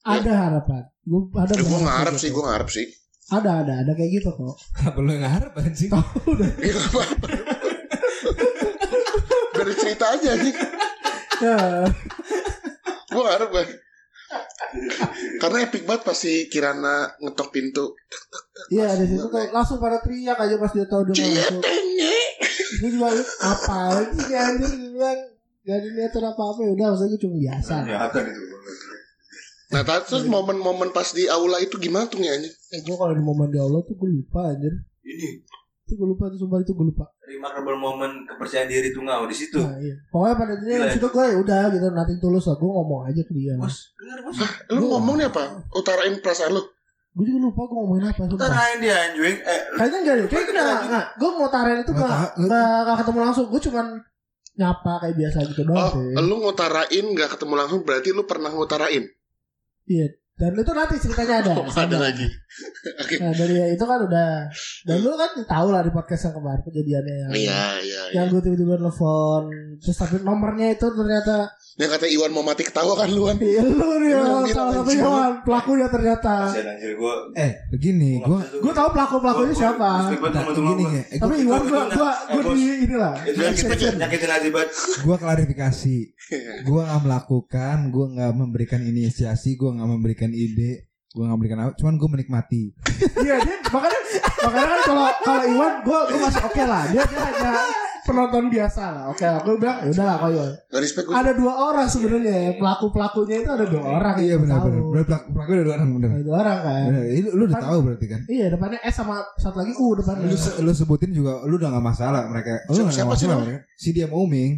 ada harapan. Gue ada Eh, gue ngarep kayak sih gitu. gue ngarep sih Ada ada ada kayak gitu kok. Kenapa lu ngarep anjing? Iya nggak apa-apa dari cerita aja sih Ya, gue ngarep gue karena epic banget pasti Kirana ngetok pintu iya di situ tuh langsung pada teriak aja pas dia tahu dia masuk. Ini juga apa lagi anjir dia bilang gak ada niatan apa-apa ya udah maksudnya cuma biasa. Kelihatan itu. Nah, terus momen-momen pas di aula itu gimana tuh nyanyi? Eh, gue kalau di momen di Allah tuh gue lupa anjir. Ini Itu gue lupa tuh sumpah itu gue lupa. remarkable moment kepercayaan diri tuh nggak di situ. Nah, iya. Pokoknya pada intinya Gila, di situ gue ya udah gitu nanti tulus lah gue ngomong aja ke dia. Bos, dengar bos. Lu Gua- ngomong nih apa? Utarain perasaan lu. Gue juga lupa gue ngomongin apa sumpah. Tarain dia anjing. Eh, Kayaknya enggak deh, kayaknya enggak, enggak. Gue mau tarik itu enggak, enggak ketemu langsung. Gue cuman nyapa kayak biasa gitu doang Oh, sih. lu ngutarain nggak ketemu langsung berarti lu pernah ngutarain. Iya. Dan itu nanti ceritanya ada. Oh, ada lagi. Oke. Nah dari itu kan udah. Dan lu kan tahu lah di podcast yang kemarin kejadiannya yang Iya, iya, iya. yang gue tiba-tiba telepon terus tapi nomornya itu ternyata Yang kata Iwan mau mati ketawa kan lu kan? iya lu nih Lu Wan, bilang salah anjing. satunya Wan, pelakunya ternyata anjir gue. Eh, begini, gua gue tahu pelaku pelakunya siapa gini ya. Eh, tapi gua, Iwan gue gue Eh, gue bos. di inilah Itu nyakitin, nyakitin hati banget. gua klarifikasi. Gua nggak melakukan, gua nggak memberikan inisiasi, gua nggak memberikan ide, gua nggak memberikan apa, cuman gua menikmati. iya dia makanya makanya kan kalau kalau Iwan gue gue masih oke lah dia dia hanya penonton biasa lah. Oke, aku bilang ya udah lah kau Iwan. Gak respect gue. Ada dua orang sebenarnya ya. pelaku pelakunya itu ada dua orang. Iya benar benar. Benar pelaku pelaku ada dua orang benar. Ada dua orang kan. Benar. Ini lu udah tahu berarti kan? Iya depannya S sama satu lagi U depannya. Lu se- lu sebutin juga lu udah gak masalah mereka. Lu Siapa- gak siapa sih masalah namanya? mereka. Si dia Mooming.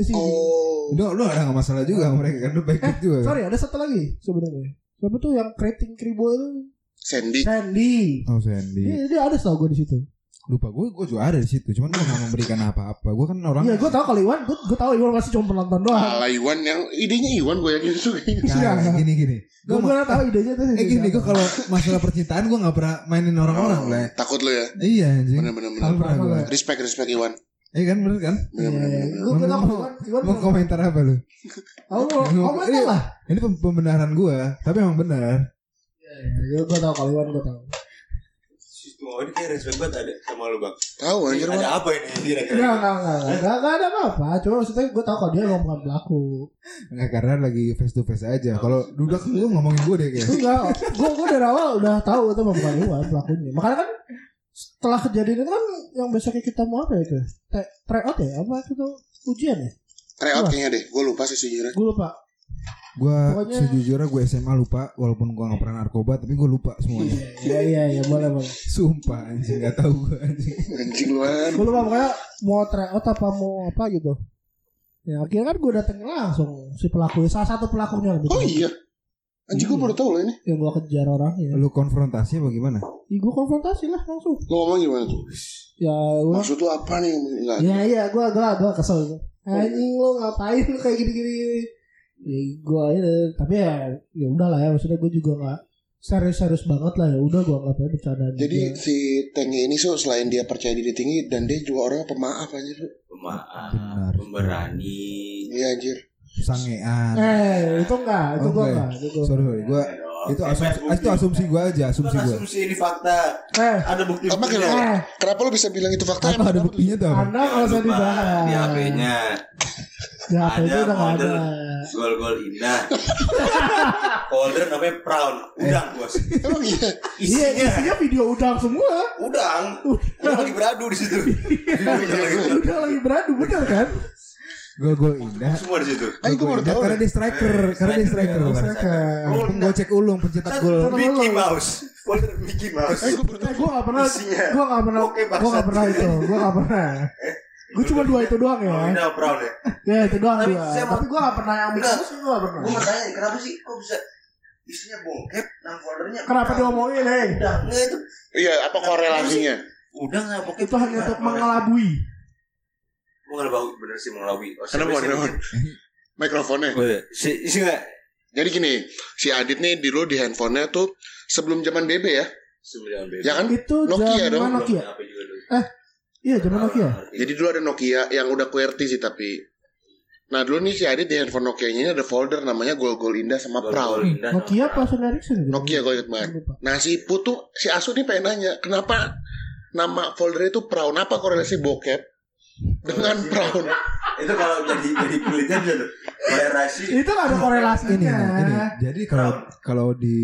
Si- Oh. Lu lu gak ada masalah juga sama mereka kan lu baik baik juga. Sorry ada satu lagi sebenarnya. Siapa tuh yang keriting kribo itu? Sandy. Sandy. Oh Sandy. Iya dia ada tau gue di situ. Lupa gue gue juga ada di situ. Cuman gue gak memberikan apa-apa. Gue kan orang. Iya gue tahu kalau Iwan, gue gue tahu Iwan masih cuma penonton doang. Ala Iwan yang idenya Iwan gue yakin itu. Nah, Iya. gini gini. Gue gue tahu idenya tuh. eh gini gue kalau masalah percintaan gue gak pernah mainin orang-orang Oh, lah. Takut lo ya. Iya anjing. Bener-bener. Gak pernah gue. Respect respect Iwan. Iya kan bener kan? Iya, gue gue tahu Mau- Mau komentar apa lu? Tahu lo komentar lah. Ini pem- pembenaran gue, tapi emang benar. Iya, gue tahu kalau Iwan gue tahu. Sistem ini kayak respect banget ada sama lu bang. Tahu anjir. Ada apa ini kira-kira? Enggak, enggak, enggak, enggak, enggak ada apa-apa. Cuma maksudnya gue tahu kalau dia emang bukan pelaku. Enggak karena lagi face to face aja. Kalau dudak lu ngomongin gue deh kayak. Enggak, gue gue dari awal udah tahu itu emang bukan Iwan pelakunya. Makanya kan setelah kejadian itu kan yang besoknya kita mau apa ya itu? Te- Try out ya? Apa itu ujian ya? Tryout kayaknya deh. Gue lupa sih sejujurnya. Gue lupa. Gue Pokoknya- sejujurnya gue SMA lupa, walaupun gue gak pernah narkoba, tapi gue lupa semuanya. Iya iya iya boleh boleh. Sumpah anjing gak tahu gue anjing. Anjing Wan. Gue lupa pokoknya mau try out apa mau apa gitu. Ya akhirnya kan gue datengin langsung si pelakunya salah satu pelakunya lebih Oh iya. Anjing gue baru tahu loh ini. yang gue kejar orangnya. Lu konfrontasi apa gimana? Ih, gue konfrontasi lah langsung. Lo ngomong gimana tuh? Ya gue Maksud tuh apa nih? Enggak. Ya iya gue gue gue kesel itu. Anjing lu ngapain lu kayak gini-gini. Ya gue aja tapi ya ya udahlah ya maksudnya gue juga nggak serius-serius banget lah ya udah gue anggap aja bercandaan Jadi juga. si Tengi ini so selain dia percaya diri tinggi dan dia juga orangnya pemaaf anjir. Su. Pemaaf, Benar. pemberani. Iya anjir. Sangean. eh itu enggak itu Oh, gue enggak enggak itu gue Sorry, sorry. Gue itu asumsi, itu asumsi gue aja, asumsi gue. asumsi ini fakta. eh Ada bukti Apa buktinya. kenapa? eh Kenapa lu bisa bilang itu fakta? Apa ada buktinya tuh? anda kalau usah dibahas Di HP-nya di HP itu Ada udah nggak ada gol-gol indah. Folder namanya Brown. Udang bos. Emang iya. iya Isinya isinya video udang semua udang. Udang lagi beradu di situ. udah lagi beradu bener kan Gol-gol indah. Semua di situ. Ayo gue baru tahu. Karena dia striker, karena dia striker. Striker. Penggocek ulung, pencetak gol. Mickey Mouse. Folder Mickey Mouse. Eh gue gak pernah. Gue gak pernah Oke, Gue gak bangsat. pernah itu Gue gak pernah Gue cuma dua itu doang Oh, ya indah Brown ya. Ya itu doang Tapi dua saya mau- Tapi gue gak pernah yang Enggak. Mickey Gue gak pernah Gue mau tanya kenapa sih kok bisa isinya bokep dan foldernya Kenapa udang? diomongin hei Udang. Nggak itu. Iya, apa korelasinya? Udang nggak bokep? Itu hanya untuk mengelabui mengelabui bener sih mengelabui. Oh, Kenapa? Kenapa? Mikrofonnya. Oh, iya. Si, si nggak? Jadi gini, si Adit nih dulu di handphonenya tuh sebelum zaman BB ya. Sembilan BB. Ya kan? Itu Nokia zaman dong. Nokia Apa juga dulu. Iya zaman Nokia Jadi dulu ada Nokia yang udah QWERTY sih tapi Nah dulu nih si Adit di handphone Nokia ini ada folder namanya Gol Gol Indah sama Proud. Gol-gol indah Nokia apa Sony Ericsson gitu? Nokia gue inget banget. Nah si Putu, si Asu nih pengen nanya kenapa nama folder itu Proud? Apa korelasi bokep dengan Proud? itu kalau jadi jadi penelitian gitu korelasi Itu ada korelasinya Ini, ini. Jadi kalau kalau di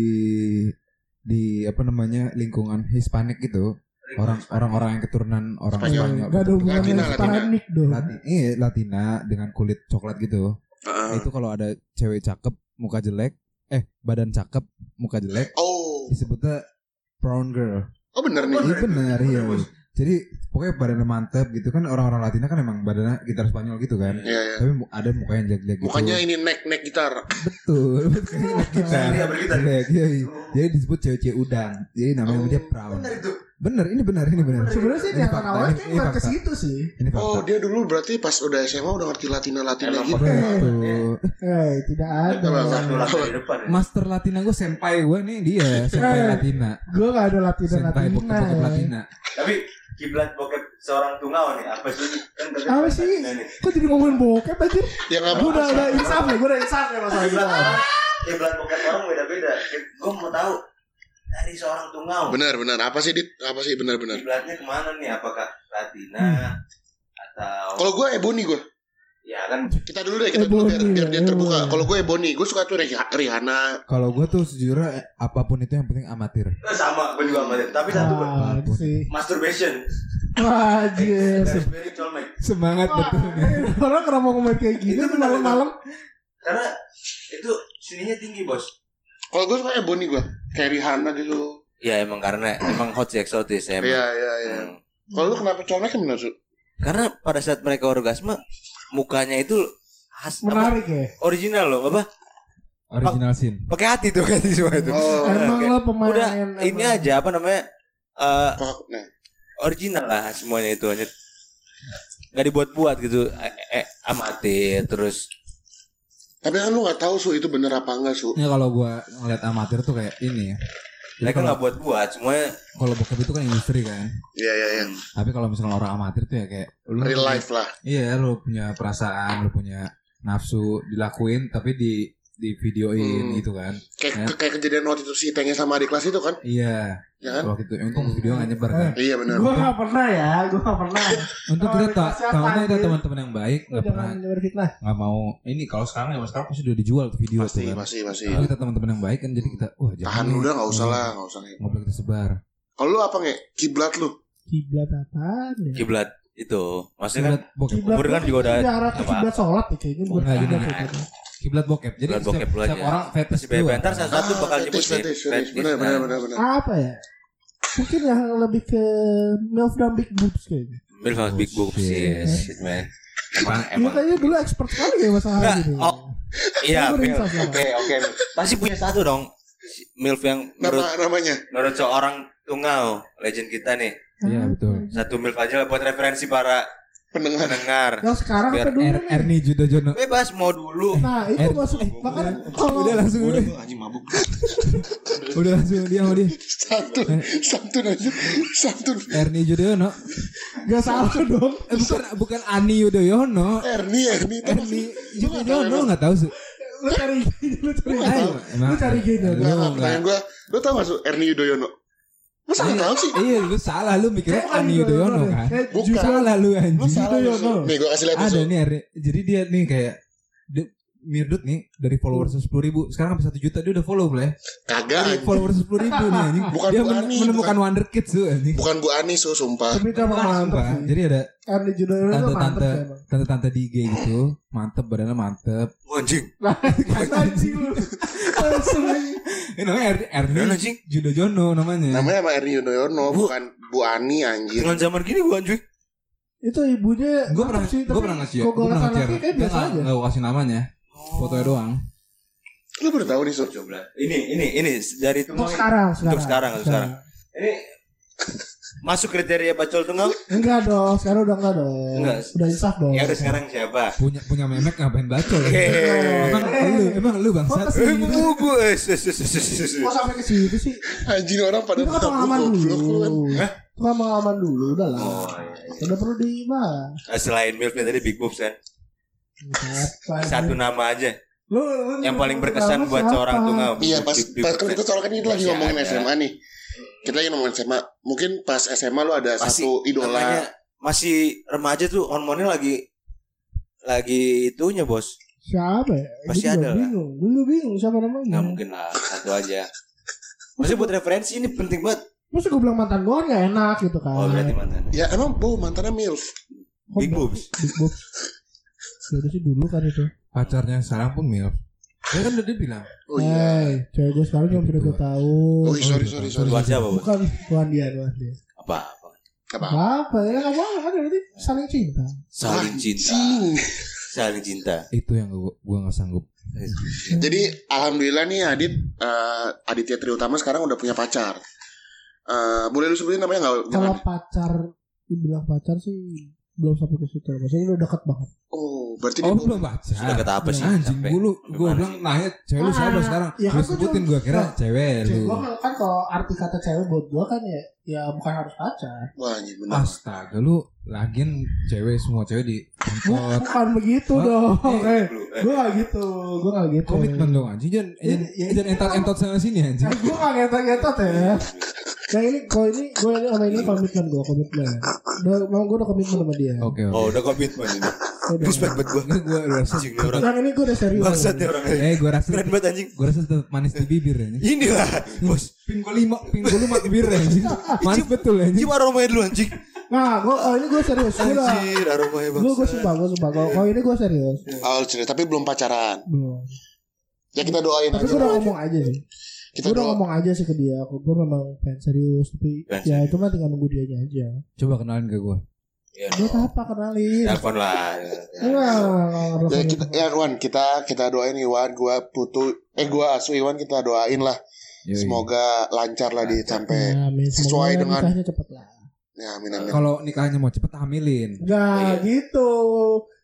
di apa namanya lingkungan Hispanik gitu orang orang-orang yang keturunan orang Spanyol. Spanyol, Gak ada hubungannya Latina, sama Latina. Dong Latin, iya, Latina dengan kulit coklat gitu. Heeh. Itu kalau ada cewek cakep, muka jelek, eh badan cakep, muka jelek, Oh, disebutnya brown girl. oh bener nih. Iya benar, iya. Jadi pokoknya badannya mantep gitu kan orang-orang Latina kan emang badannya gitar Spanyol gitu kan. Iya ya. Tapi ada muka yang jelek-jelek gitu. Mukanya ini neck neck gitar. betul, gitar. Iya, bergitar. Jelek, iya, iya. Jadi disebut cewek-cewek udang. Jadi namanya Oh, dia brown. benar itu Bener, ini benar, ini benar. Sebenarnya sih kayak ini nggak ke situ sih Ini fakta. Oh dia dulu berarti pas udah SMA udah ngerti Latina Latina gitu. Betul. Eh tidak ada ya. Master Latina gue senpai gue nih dia senpai Eh. Latina Gue gak ada Latina ya. Latina tapi kiblat bokep seorang tunggal nih apa sih kan Apa sih? Nih. Kok jadi ngomongin bokep aja? Ya nggak Gue udah udah insaf nih, gue udah insaf nih masalah kiblat kiblat bokep orang beda-beda gue mau tahu dari seorang tunggal Benar benar. Apa sih dit? Apa sih benar benar? kiblatnya ke mana nih apakah Latina Hmm. atau Kalau gue Ebony gue. Ya kan Kita dulu deh kita dulu biar, biar dia terbuka. Kalau gue Ebony, gue suka tuh Rih- Rihanna. kalau gue tuh sejujurnya eh, apa pun itu yang penting amatir Eh, sama gue juga sama dia. tapi satu Bang. Ah, sih. masturbation colmek. Semangat betul nih. Orang kenapa ngomong kayak gini Itu tuh benar, malam-malam? Karena itu sininya tinggi bos. Kalau gue suka Ebony gue, kayak Rihanna gitu. Ya emang karena emang hot sih eksotis emang. Iya iya iya. Hmm. Kalau lu kenapa colmek su? Karena pada saat mereka orgasme mukanya itu khas apa, Menarik ya. original loh apa Original scene. pakai hati tuh kan semua itu Oh, Emang lo pemain udah emang. ini aja apa namanya eh nah. original lah semuanya itu hanya nggak dibuat-buat gitu eh, eh, amatir terus Tapi kan lu nggak tahu su itu bener apa enggak su? Ya kalau gua ngeliat amatir tuh kayak ini ya. Mereka kalau nggak buat-buat semuanya kalau bokep itu kan industri kan. Iya iya iya. Tapi kalau misalnya orang amatir tuh ya kayak lu Real life lah. Iya, lu punya perasaan, lu punya nafsu dilakuin tapi di di videoin Hmm. gitu kan. Kayak Ya. kayak kejadian waktu itu si Tengnya sama adik kelas itu kan? Iya. Ya kan? Waktu itu untung video nggak nyebar kan. Iya benar. Gue gak pernah ya, gue gak pernah. Untuk Oh, kita tak tahunya itu teman-teman yang baik nggak pernah jangan nyebar fitnah. nggak mau ini kalau sekarang ya sekarang pasti udah dijual tuh video Pasti tuh kan. pasti pasti. Kalau kita teman-teman yang baik kan jadi kita wah jangan Tahan udah nggak usah Iya, lah, nggak usah. Nggak boleh kita sebar. Kalau lu apa nge? Kiblat lu? Kiblat apaan ya? kiblat itu maksudnya kan Kiblat kan juga udah arah ke apa? kiblat sholat ya kayaknya Nggak, gini, kiblat. Kiblat bokep. Jadi Kiblat setiap, bokep lu setiap aja. orang fetish tuh bentar apa. salah satu bakal fetish, nyebutin fetish, fetish. Fetish, Benar benar nah. benar benar. Apa ya? Mungkin yang lebih ke milf dan big boobs kayaknya. Milf sama big boobs Oh, shit. yes shit man emang Dia emang kayaknya dulu expert sekali ya masalah Nggak, gitu. oh. iya oke oke pasti punya satu dong milf yang menurut Nama namanya? menurut seorang tunggal legend kita nih Iya betul. satu milf aja lah buat referensi para Pendengar. pendengar Yang sekarang Biar apa dulu Er, nih? Erni Judo Jono. bebas mau dulu Nah itu Er- masuk makanya kalau Udah langsung Udah gua anjing mabuk. udah langsung dia sama dia. Santun, santun aja, santun. Erni Yudhoyono. gak salah dong. Eh, bukan bukan Ani Yudhoyono. Erni, Erni Erni Yudhoyono nggak tahu sih. Lu cari lu cari lu cari gini. Lu Enggak, enggak, pertanyaan gue Lu tau gak su Erni Yudhoyono Tau sih Iya, lu salah lu mikirnya Ani Yudhoyono kan. Bukan. Salah lu Lu anjing. salah Yudhoyono. Nih gue kasih lihat Ada nih. Jadi dia nih kayak Mirdut nih dari followers sepuluh ribu sekarang sampai satu juta dia udah follow boleh Kagak dari followers sepuluh ribu nih anjing Bukan dia Bu men- Ani, menemukan wonder kids tuh anjing Bukan Bu Ani su sumpah Tapi sama mantep Sumpah. sih. jadi ada itu mantep tante-tante emang. tante-tante di IG gitu mantep badannya mantep anjing Anjing lu. Langsung. Ini namanya Erni Erni anjing? Judo Jono namanya. Namanya emang Erni Yudhoyono Bu. Bukan Bu Ani anjir. Dengan zaman gini gua anjing Itu ibunya gue pernah sih, gue pernah ngasih kok gue pernah ngasih kayak dia biasa nggak aja. nggak gua kasih namanya. Fotonya doang. Lu baru tau nih su coba. Ini ini ini. Dari Untuk sekarang, sekarang. Untuk sekarang, untuk sekarang. ini masuk kriteria bacol tunggal Enggak dong, sekarang udah enggak dong. Enggak. Udah insaf dong. ya udah sekarang siapa punya punya memek ngapain bacol Hehehe. emang lu emang lu sus- sus- sus- sus. Kok sampai ke situ sih? Anjing orang pada tahu pengalaman goblok lu kan. dulu. Hah? Kan pengalaman dulu, udah lah. Oh, iya, iya. Udah perlu dibahas. Ah, Selain milfnya tadi big boobs kan Satu nama aja Lu, Yang paling berkesan buat seorang tunggal Iya pas pas kan ya. kita kan itu lagi ngomongin. SMA nih. Kita lagi ngomongin SMA. Mungkin pas SMA lu ada Masih satu idola. namanya masih remaja tuh hormonnya lagi lagi itunya bos Siapa ya? Pasti ada lah. bingung. Gue juga bingung siapa namanya. nggak mungkin lah satu aja Maksudnya buat referensi ini penting banget Masa gue bilang mantan gue gak enak gitu kan. Oh berarti mantan Ya emang bu mantannya MILF. Big boobs Big boobs. Ya udah sih dulu kan itu. pacarnya sekarang pun milf dia kan udah dia bilang Oh iya. Hey, cewek gue sekarang cuma udah tahu. Oh iya, sorry sorry sorry. Buat siapa? Bukan tuan dia, tuan dia. Apa apa Apa? Apa ya? Gak apa kan berarti saling cinta. Saling cinta. Saling cinta itu yang gua gua nggak sanggup Jadi alhamdulillah nih Adit eh, Aditya Triutama sekarang udah punya pacar. Eh, boleh lu sebutin namanya nggak? Kalau pacar dibilang pacar sih belum sampai ke situ. Maksudnya udah dekat banget. Oh berarti oh dia belum baca Sudah kata apa sih? anjing sampai gua mana bilang sih? nanya cewek lu siapa Ah, sekarang ya lu gua sebutin gua kira Nah, cewek lu gue kan, kan kalau arti kata cewek buat gue kan ya ya bukan harus pacar. Wah anjing benar. astaga lu lagian cewek semua cewek di tempat Bukan begitu Oh, dong. eh, Eh, gue gak gitu. Gue gak gitu. komitmen dong anjing jangan Iya, jangan iya. jangan entot entot sana sini anjing Eh, gue gak ngetot-ngetot ya. Nah ini kalau ini gue ini sama ini komitmen gue komitmen. Udah, mau gue udah komitmen sama dia. oke oke Oh udah komitmen ini Udah. Respect buat gue Ini gua rasa Anjing nih orang ini gue udah serius. Bangsat nih orang eh gua rasa Keren banget anjing gua rasa tetap manis di bibir ya Inilah Bos pin gua lima pin gua lima di bibir anjing manis betul anjing Cium aromanya dulu anjing Nah, gue oh ini gue serius. Gue Anjir, aromanya gue gue sumpah, gue sumpah. Kalau ini gue serius. Oh, cerita tapi belum pacaran. Belum. Ya kita doain Tapi aja. gue udah lah. ngomong aja sih. Kita Gue udah ngomong aja sih ke dia. Aku gue memang pengen serius, tapi Pengen ya itu mah tinggal nunggu dia aja. Coba kenalin ke gue. Ya, Buat apa kenalin? Telepon lah. Enggak, enggak, Ya kita ya Iwan, kita kita doain Iwan, gua putu eh gua asu Iwan kita doain lah. Yoi. Semoga lancar lah di sampai Ya, amin. sesuai dengan- nikahnya cepet lah. ya amin amin. Kalau nikahnya mau cepet hamilin. Enggak gitu.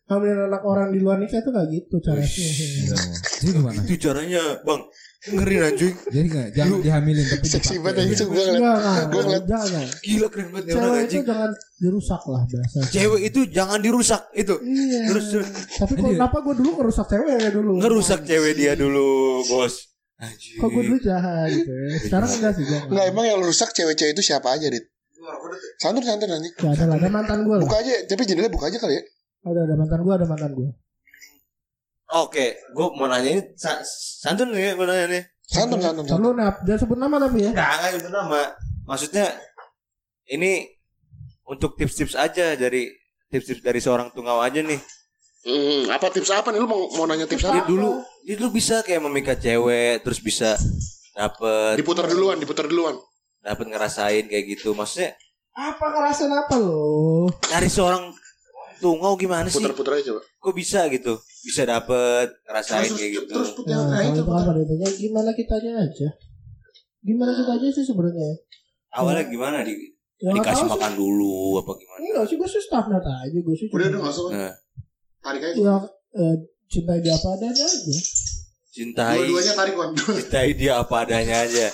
Hamilin anak orang di luar nikah itu gak gitu caranya. Jadi gimana? Itu caranya, Bang. Ngeri anjing. Jadi nggak jangan dihamilin tapi Seksi banget aja gua ngeliat. Enggak, enggak, jangan, jangan. Gila keren banget Cewek itu anjing. jangan dirusak lah bahasa. Cewek itu jangan dirusak itu. Iya. Terus, terus. Tapi kok kenapa gue dulu ngerusak cewek ya dulu? Ngerusak cewek dia dulu, Bos. Anjir. Kok gue dulu jahat gitu ya. Sekarang enggak sih gue. Enggak emang yang rusak cewek-cewek itu siapa aja, Dit? Santun santun nanti. Gak ada lah, ada mantan gue. Buka aja, tapi jendela buka aja kali ya. Ada ada mantan gue, ada mantan gue. Oke, gue mau nanya ini sa- santun nih, gue nanya nih. Santun santun. santun. Nap, dia sebut nama tapi ya. Enggak, enggak itu nama. Maksudnya ini untuk tips-tips aja dari tips-tips dari seorang tungau aja nih. Hmm, apa tips apa nih lu mau mau nanya tips Dia apa? dulu, dia dulu bisa kayak memikat cewek, terus bisa dapet Diputar duluan, diputar duluan. dapet ngerasain kayak gitu. Maksudnya Apa ngerasain apa lo? dari seorang tungau gimana sih? Putar-putar aja coba. Kok bisa gitu? Bisa dapet ngerasain kayak gitu. terus putar Nah, kalau itu. itu kan pada intinya gimana kitanya aja. Gimana kita aja sih sebenarnya. Awalnya gimana di Ya dikasih tahu sih. makan dulu apa gimana? Enggak sih, gue sih standar aja. Gue sih Udah udah enggak usah. Nah, Tarik aja. Ya, eh, cintai dia apa adanya aja. cintai Dua-duanya tarik Wan. cintai dia apa adanya aja.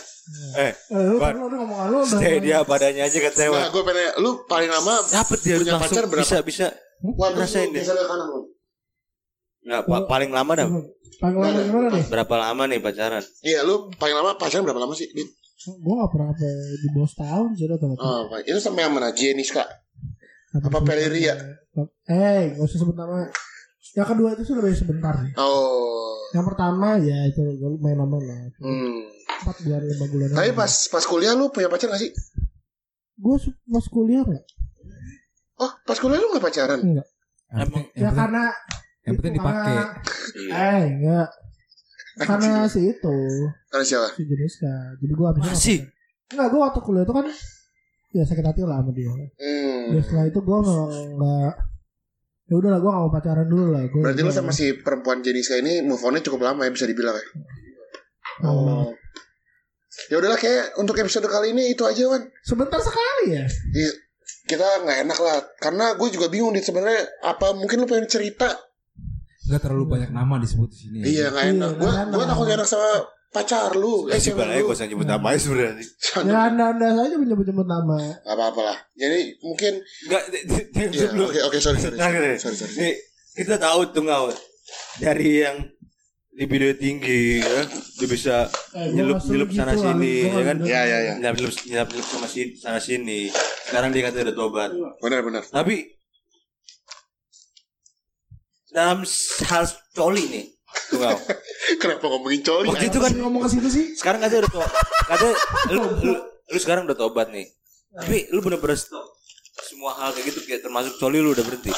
Eh, Eh, lu kan lu udah ngomong lu udah. cintai dia apa adanya aja kata cewek. Nah, gue pengen lu paling lama Dapet dia Punya langsung pacar berapa? bisa bisa. Wan terus Rasain lu deh. ke kanan. Nggak, pa- paling lama dah. Paling lama gimana nih? Berapa lama nih pacaran? Iya, lu paling lama pacaran berapa lama sih? Dit? Gue gak pernah sampai di bawah setahun sih rata Oh, baik. itu sampai yang mana? Jeniska. apa Peleria? Eh, gak usah sebut nama. Yang kedua itu sih lebih sebentar. Oh. Yang pertama ya itu gue main lama lah. Hmm. Empat bulan lima bulan. Tapi pas pas kuliah lu punya pacar gak sih? gue pas kuliah nggak? Oh, pas kuliah lu gak pacaran? Enggak. Ya yang karena yang penting itu dipakai. karena- Iya. Eh enggak. Karena si itu Karena siapa? si Jeniska. Jadi gue abisnya nggak Masih? Enggak, gue waktu kuliah itu kan ya sakit hati lah sama dia. Hmm. Ya setelah itu gue memang enggak ya udahlah gue gak mau pacaran dulu lah gue Berarti lu sama si perempuan Jeniska ini move on-nya cukup lama ya bisa dibilang ya? Lama Oh. Ya udahlah kayak untuk episode kali ini itu aja Wan. sebentar sekali ya? Iya, kita nggak enak lah. Karena gue juga bingung nih sebenarnya apa mungkin lu pengen cerita. Gak terlalu banyak nama disebut di sini. iya nggak Iya, enak gue nggak gue takut nggak enak sama pacar lu. Eh Si cewek balai lu. gak usah nyebut namanya sebenarnya. ya anda anda saja menyebut nyebut nama. Apa apa lah. Jadi mungkin Enggak, Iya, dulu. oke oke sorry sorry Nah, gini. sorry sorry kita tahu tuh ngau dari yang libido tinggi ya, dia bisa eh, nyelup nyelup setuju sana lah, sini ya kan? ya ya ya nyelup nyelup nyelup nyelup sama sini sana sini. Sekarang dia kata udah tobat. Benar benar. Tapi dalam hal coli nih tuh ngau kenapa ngomongin coli? Waktu itu kan ngomong ke situ sih? sekarang kata udah tobat. Kata lu, lu, lu sekarang udah tobat nih. Tapi lu bener-bener stop semua hal kayak gitu kayak termasuk coli lu udah berhenti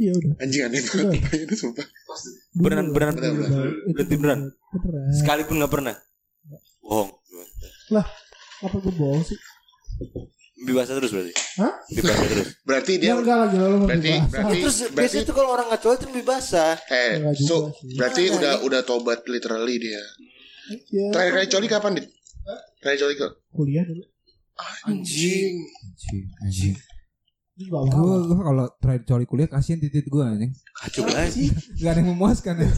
iya udah. Anjing aneh banget. Itu sumpah. Beneran, beneran, beneran, Itu berhenti beneran. beneran. Sekalipun nggak pernah. Bohong. Apa gue bohong sih? Bebasa terus berarti? Hah? Bebasa terus. Berarti dia dia enggak lagi lalu berarti berarti Terus berarti tuh kalau orang nggak lebih basah. eh so berarti Nah, udah udah tobat literally dia. Ya, terakhir kali coli kapan dit? Terakhir coli ke kuliah dulu. Anjing. Anjing, anjing. Gue apa? gue kalau terakhir coli kuliah kasihan titit gue anjing. Kacau banget. Gak ada yang memuaskan ya.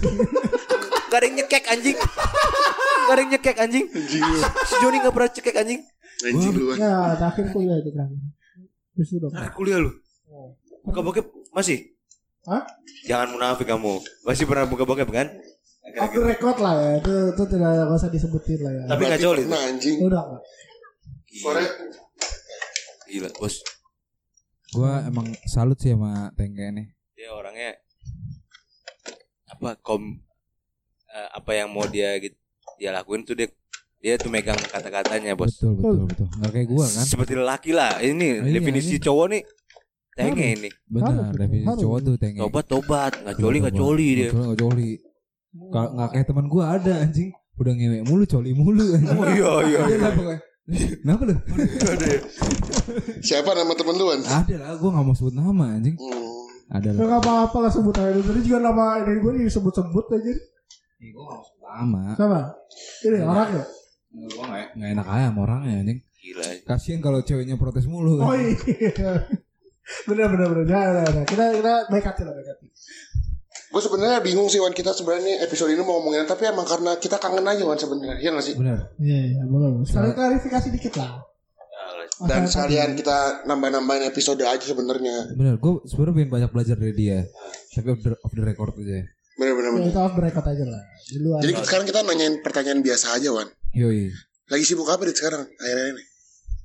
Gak ada yang nyekek anjing. Gak ada yang nyekek anjing. anjing Si Joni gak pernah cekek anjing. anjing lu ya terakhir kuliah itu terakhir Terus itu dong Nah, kuliah lu. Buka bokep masih? Hah? Jangan munafik kamu. Masih pernah buka bokep kan? Off the record lah ya itu itu tidak usah disebutin lah ya Tapi nggak Berarti coli anjing udah sore Gila bos. Gue emang salut sih sama Tengke nih. Dia orangnya apa kom eh, apa yang mau dia gitu dia lakuin tuh dia dia tuh megang kata-katanya bos. Betul betul betul. Gak kayak gue kan. Seperti lelaki lah. Ini Iya, definisi ini. cowok nih tenge ini Benar, definisi harus. cowok tuh tenge. tobat tobat nggak coli nggak coli dia Nggak coli, nggak. Nggak nggak kayak teman gua ada anjing. Udah ngewe mulu, coli mulu anjing. oh iya iya Ada Kenapa lu? Siapa nama temen lu, Wan? Ada lah, gua nggak mau sebut nama anjing. Hmm. Ada lah. Gak apa-apa lah sebut aja. Tadi juga nama ini gue disebut-sebut aja. Ih, Gua nggak mau sebut nama. Sama. Ini orang ya. Gua nggak nggak enak aja sama orangnya anjing. gila Kasian kalau ceweknya protes mulu. Oh iya. bener bener bener. Nah, nah, nah. Kita kita baik hati lah baik hati. Gue sebenarnya bingung sih Wan kita sebenarnya episode ini mau ngomongin apa, tapi emang karena kita kangen aja Wan sebenarnya, iya nggak sih? Benar. Iya iya boleh. Sekali klarifikasi dikit lah. Dan Masalah sekalian kita nambah-nambahin episode aja sebenarnya. Benar, gue sebenarnya pengen banyak belajar dari dia. Tapi off the, off the record aja. Bener-bener. Ya, kita off the record aja lah. Di luar. Jadi sekarang kita nanyain pertanyaan biasa aja Wan. Yoi. Lagi sibuk apa dit sekarang? Akhirnya ini.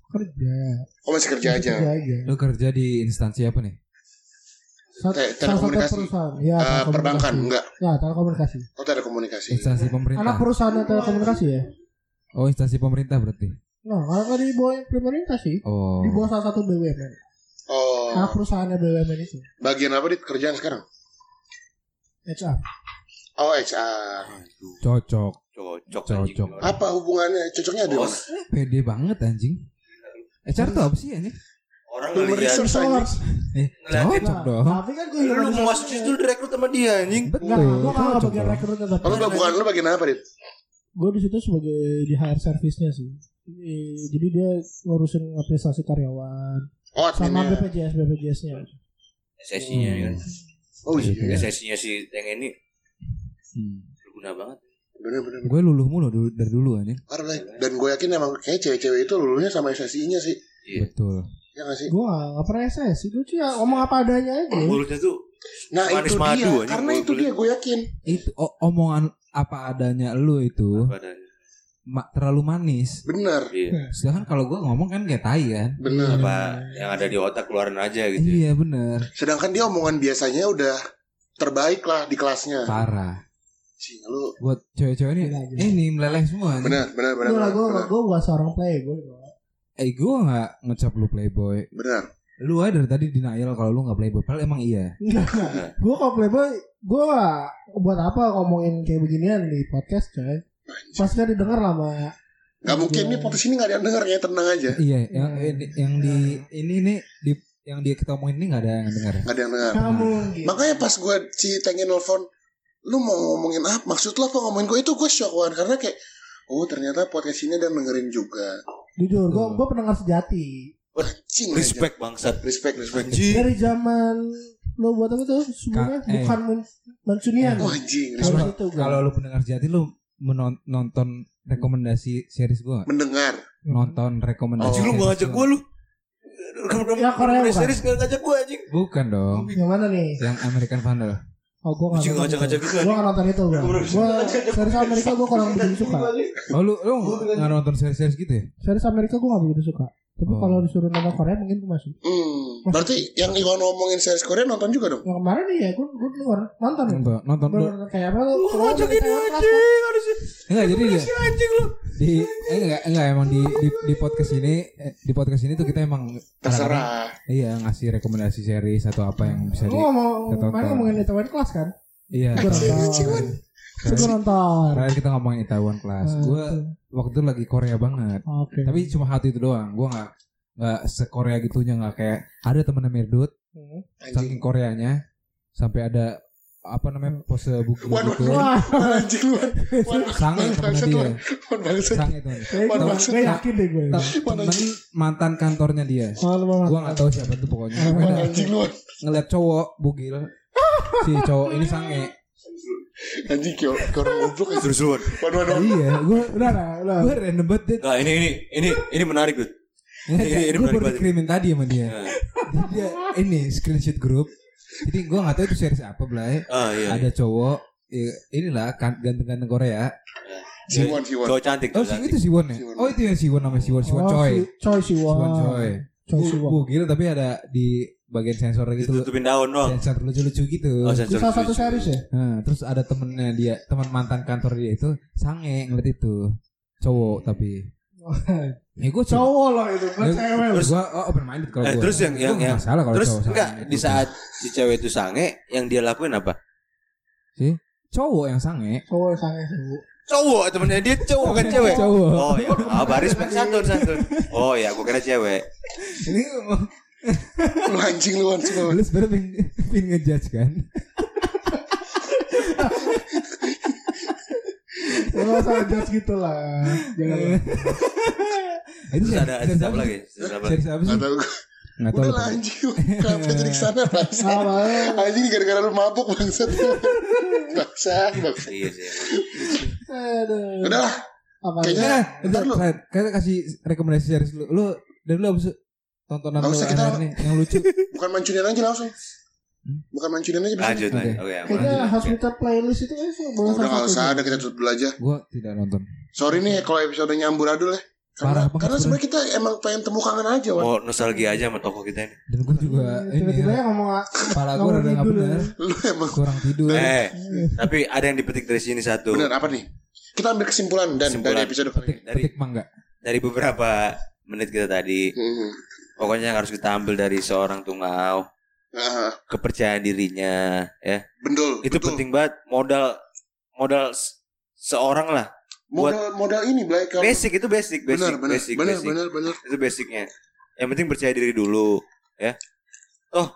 kerja. Oh masih kerja aja. Kerja aja. Lu kerja di instansi apa nih? Te- satu telekomunikasi. perusahaan. Ya, Eh, telekomunikasi. perbankan enggak? Ya, telekomunikasi. Oh telekomunikasi. Instansi Anak pemerintah. perusahaan telekomunikasi ya? Oh, instansi pemerintah berarti. Nah, kalau di bawah pemerintah sih. Oh. Di bawah salah satu BUMN. Oh Anak perusahaannya BUMN itu. bagian apa dit kerjaan sekarang? HR. Oh HR. Cocok. cocok Cocok. anjing. Apa hubungannya? Cocoknya ada Bos, mana? Pede banget anjing. HR tuh apa sih anjing? Orang Human ngeliat resource. Eh, Nah, dong. tapi kan gue lu mau masuk situ direkrut sama dia anjing Betul. Enggak, gue nggak cocok bagian rekrutnya tapi lu bukan lu bagian apa dit? gue di situ sebagai di HR service-nya sih. Jadi dia ngurusin administrasi karyawan Oh sama. BPJS BPJS-nya. SSI-nya kan Oh iya. Iya. SSI-nya si Teng ini Hmm. berguna banget Bener-bener. Gue luluh mulu dulu dari dulu anjing. Parah lah. Dan gue yakin emang kayak cewek-cewek itu luluhnya sama SSI-nya sih. iya Betul. Ya gak sih? Gue gak, pernah SS sih, gue cuma ngomong apa adanya aja. mulutnya tuh Nah Manis itu madu, dia. anjing. Karena itu dia gue yakin. Itu o- omongan apa adanya lu itu badannya ma- terlalu manis. Bener. iya Sedangkan kalau gue ngomong kan kayak tai kan. Bener. apa yang ada di otak keluarin aja gitu ya. Iya bener. Sedangkan dia omongan biasanya udah terbaik lah di kelasnya. Parah. Cing, lu Buat cewek-cewek ini Gila, gila. ini meleleh semua. bener bener bener Gue lah, bener, gue bener. gue bukan seorang playboy. Eh gue gak ngecap lu playboy. Bener. Lu aja dari tadi denial kalau lu gak playboy. Padahal emang iya. Enggak, gue kalau playboy, gue buat apa ngomongin kayak beginian di podcast coy. Pasti didengar lah sama Gak mungkin nih podcast ini gak ada yang denger ya tenang aja. Iya, yang yang- yang di ini nih di yang dia kita omongin ini gak ada yang dengar. Gak ada yang denger. kamu. Makanya pas gue si tengin nelfon, lu mau ngomongin apa? Maksud lu apa ngomongin gue itu gue shock Wan. Karena kayak, oh ternyata podcast ini ada yang dengerin juga. Jujur, gue gue pendengar sejati. Cing respect bangsat Respect, respect. anjing Dari zaman lo buat apa tuh? Sebelumnya Ka- eh. bukan men Mansunian. Oh anjing, respect. Kalau lu pendengar sejati lu menon- nonton rekomendasi series gua nggak? Mendengar. nonton rekomendasi. anjing lu gak ngajak gua lu Ya, Korea bukan? series gak ngajak gua anjing Bukan dong. Yang mana nih? Yang American Vandal. Oh, gue gak nonton ngajak-ngajak itu. gitu, Gue gak nonton itu gue. Gue series Amerika gue kurang begitu suka. Oh lu lu nggak nonton series-series gitu ya? Series Amerika gue gak begitu suka. Tapi Oh. kalau disuruh nonton Korea mungkin gue masuk. Hmm. Berarti yang Iwan ngomongin series Korea nonton juga dong? Yang kemarin nih ya gue gue denger nonton. Nonton nonton. Bener-bener kayak apa lu? lu kalau ngajak dari ini Taiwan kelas kan? anjing harusnya Enggak jadi dia si anjing lu di eh, enggak enggak emang di di, di podcast ini eh, di podcast ini tuh kita emang Terserah. iya ngasih rekomendasi series atau apa yang bisa di ngomong ngomongin di Taiwan kelas kan? iya Gue nonton. Terakhir kita ngomongin Itaewon Class Ah, gue waktu itu lagi Korea banget Oke. tapi cuma hati itu doang gue nggak nggak se Korea gitunya nggak kayak ada temennya Mirdut Hmm. saking Koreanya sampai ada apa namanya pose bugil Wan, gitu Wah, Wan, anjing lu. Wan. Wan, sange Wan, temennya dia Wan. Wan, bangsat. sange temen gue Wan, gue yakin deh gue. Temen mantan kantornya dia gue nggak tahu siapa tuh pokoknya Wan, anjing lu. Wan. ngeliat cowok bugil si cowok ini sange Anjing kayak orang goblok aja. Wan. Wan, wan, wan. iya gue Udah, udah. gue random banget Dit. Nggak, ini ini ini ini menarik Dut. Ini- ini gue menarik baru banget. dikirimin tadi sama dia Nah. Jadi dia ini screenshot grup jadi gue nggak tahu itu series apa Blay ah iya ada cowok ya, inilah kan ganteng-ganteng Korea Si Wan, si Wan. cowok cantik oh si cantik. itu Siwon ya Siwon. oh itu yang Siwon namanya Siwon Siwon Oh, Choi Choi Siwon. Siwon Choi Choi Siwon. bugil tapi ada di bagian sensor gitu ditutupin daun doang sensor lucu-lucu gitu oh Itu sensor salah satu series ya? Nah, terus ada temennya dia, teman mantan kantor dia itu sange ngeliat itu. Cowok tapi Ya gue Cowok loh itu, bukan Ya, cewek. Terus gua oh, open minded kalau Eh, gua. terus yang- yang- nggak yang- masalah kalau Terus cowok enggak itu. di saat si cewek itu sange yang dia lakuin apa? cowok yang sange. Cowok yang sange sih. Cowok temennya dia cowok bukan cewek. Cowok. Oh ya, oh, baris pen santun santun. Oh ya, gua kira cewek. Ini Lu anjing lu semua. lu sebenarnya pengen, pengen ngejudge kan? Kalau salah judge gitu lah. Jangan. Itu ada seri ada apa apa sih? lagi? Ada apa lagi? sih? Gak tau. Nggak tahu. Udah lah anjing. Kenapa jadi ke sana bangsa? Anjing gara-gara lu mabuk bangsat. Bangsa, bangsa. Iya sih. Aduh. Udah lah. Apa? Kayaknya- Eh, Ntar lu. Kita kasih rekomendasi series lu. Lu dari lu abis tontonan lu usah, kita- ini yang lucu. Bukan mancunian aja langsung. Bukan mancunian aja. bisa. Lanjut Oke. lanjut. Oke, aman. Kayaknya Lanjut. hospital playlist itu eh boleh Udah gak salah usah ada kita tutup dulu aja. Gua tidak nonton. Sorry nih kalau episode nyamburadul ya. Karena, banget karena sebenarnya. kita emang pengen temu kangen aja, Wan. Oh, nostalgia aja sama toko kita ini. Dan gue juga ini Tiba-tiba ya, ya ngomong kepala gue tidur benar. ya. Lu emang Kurang tidur. Eh, tapi ada yang dipetik dari sini satu. bener apa nih? Kita ambil kesimpulan dan Kesimpulan. dari episode kali Petik, ini. Dari- petik mangga. Dari beberapa menit kita tadi, Hmm. pokoknya yang harus kita ambil dari seorang tungau, Kepercayaan dirinya, ya. Bendul. Itu betul. penting banget modal modal seorang lah. Modal modal ini Blay kalau Basic itu basic, basic, bener bener basic, bener basic. bener bener. Itu basicnya. Yang penting percaya diri dulu, ya. Oh,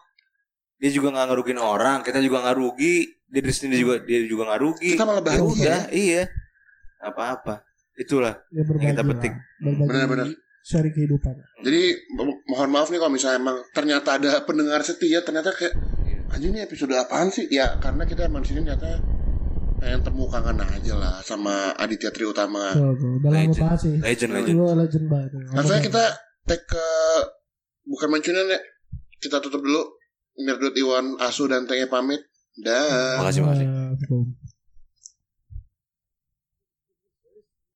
dia juga nggak ngerugin orang, kita juga nggak rugi, dia di sini juga dia juga nggak rugi. Kita malah Ya bahagia. udah, iya. Apa-apa. Itulah. Ya Yang kita petik. Benar-benar. Sharing kehidupan. Jadi mo- mohon maaf nih kalau misalnya emang ternyata ada pendengar setia ternyata kayak anjing ini episode apaan sih? Ya karena kita emang sini ternyata pengen temu kangen aja lah sama Aditya Tri Utama. Tuh, tuh. Udah lama Legend. banget sih. Legend, legend. Lu legend banget. Langsung aja kita take ke bukan mancunian ya. Kita tutup dulu. Mirdut Iwan, Asu dan Tenge pamit. Dah. Makasih, makasih. Betul.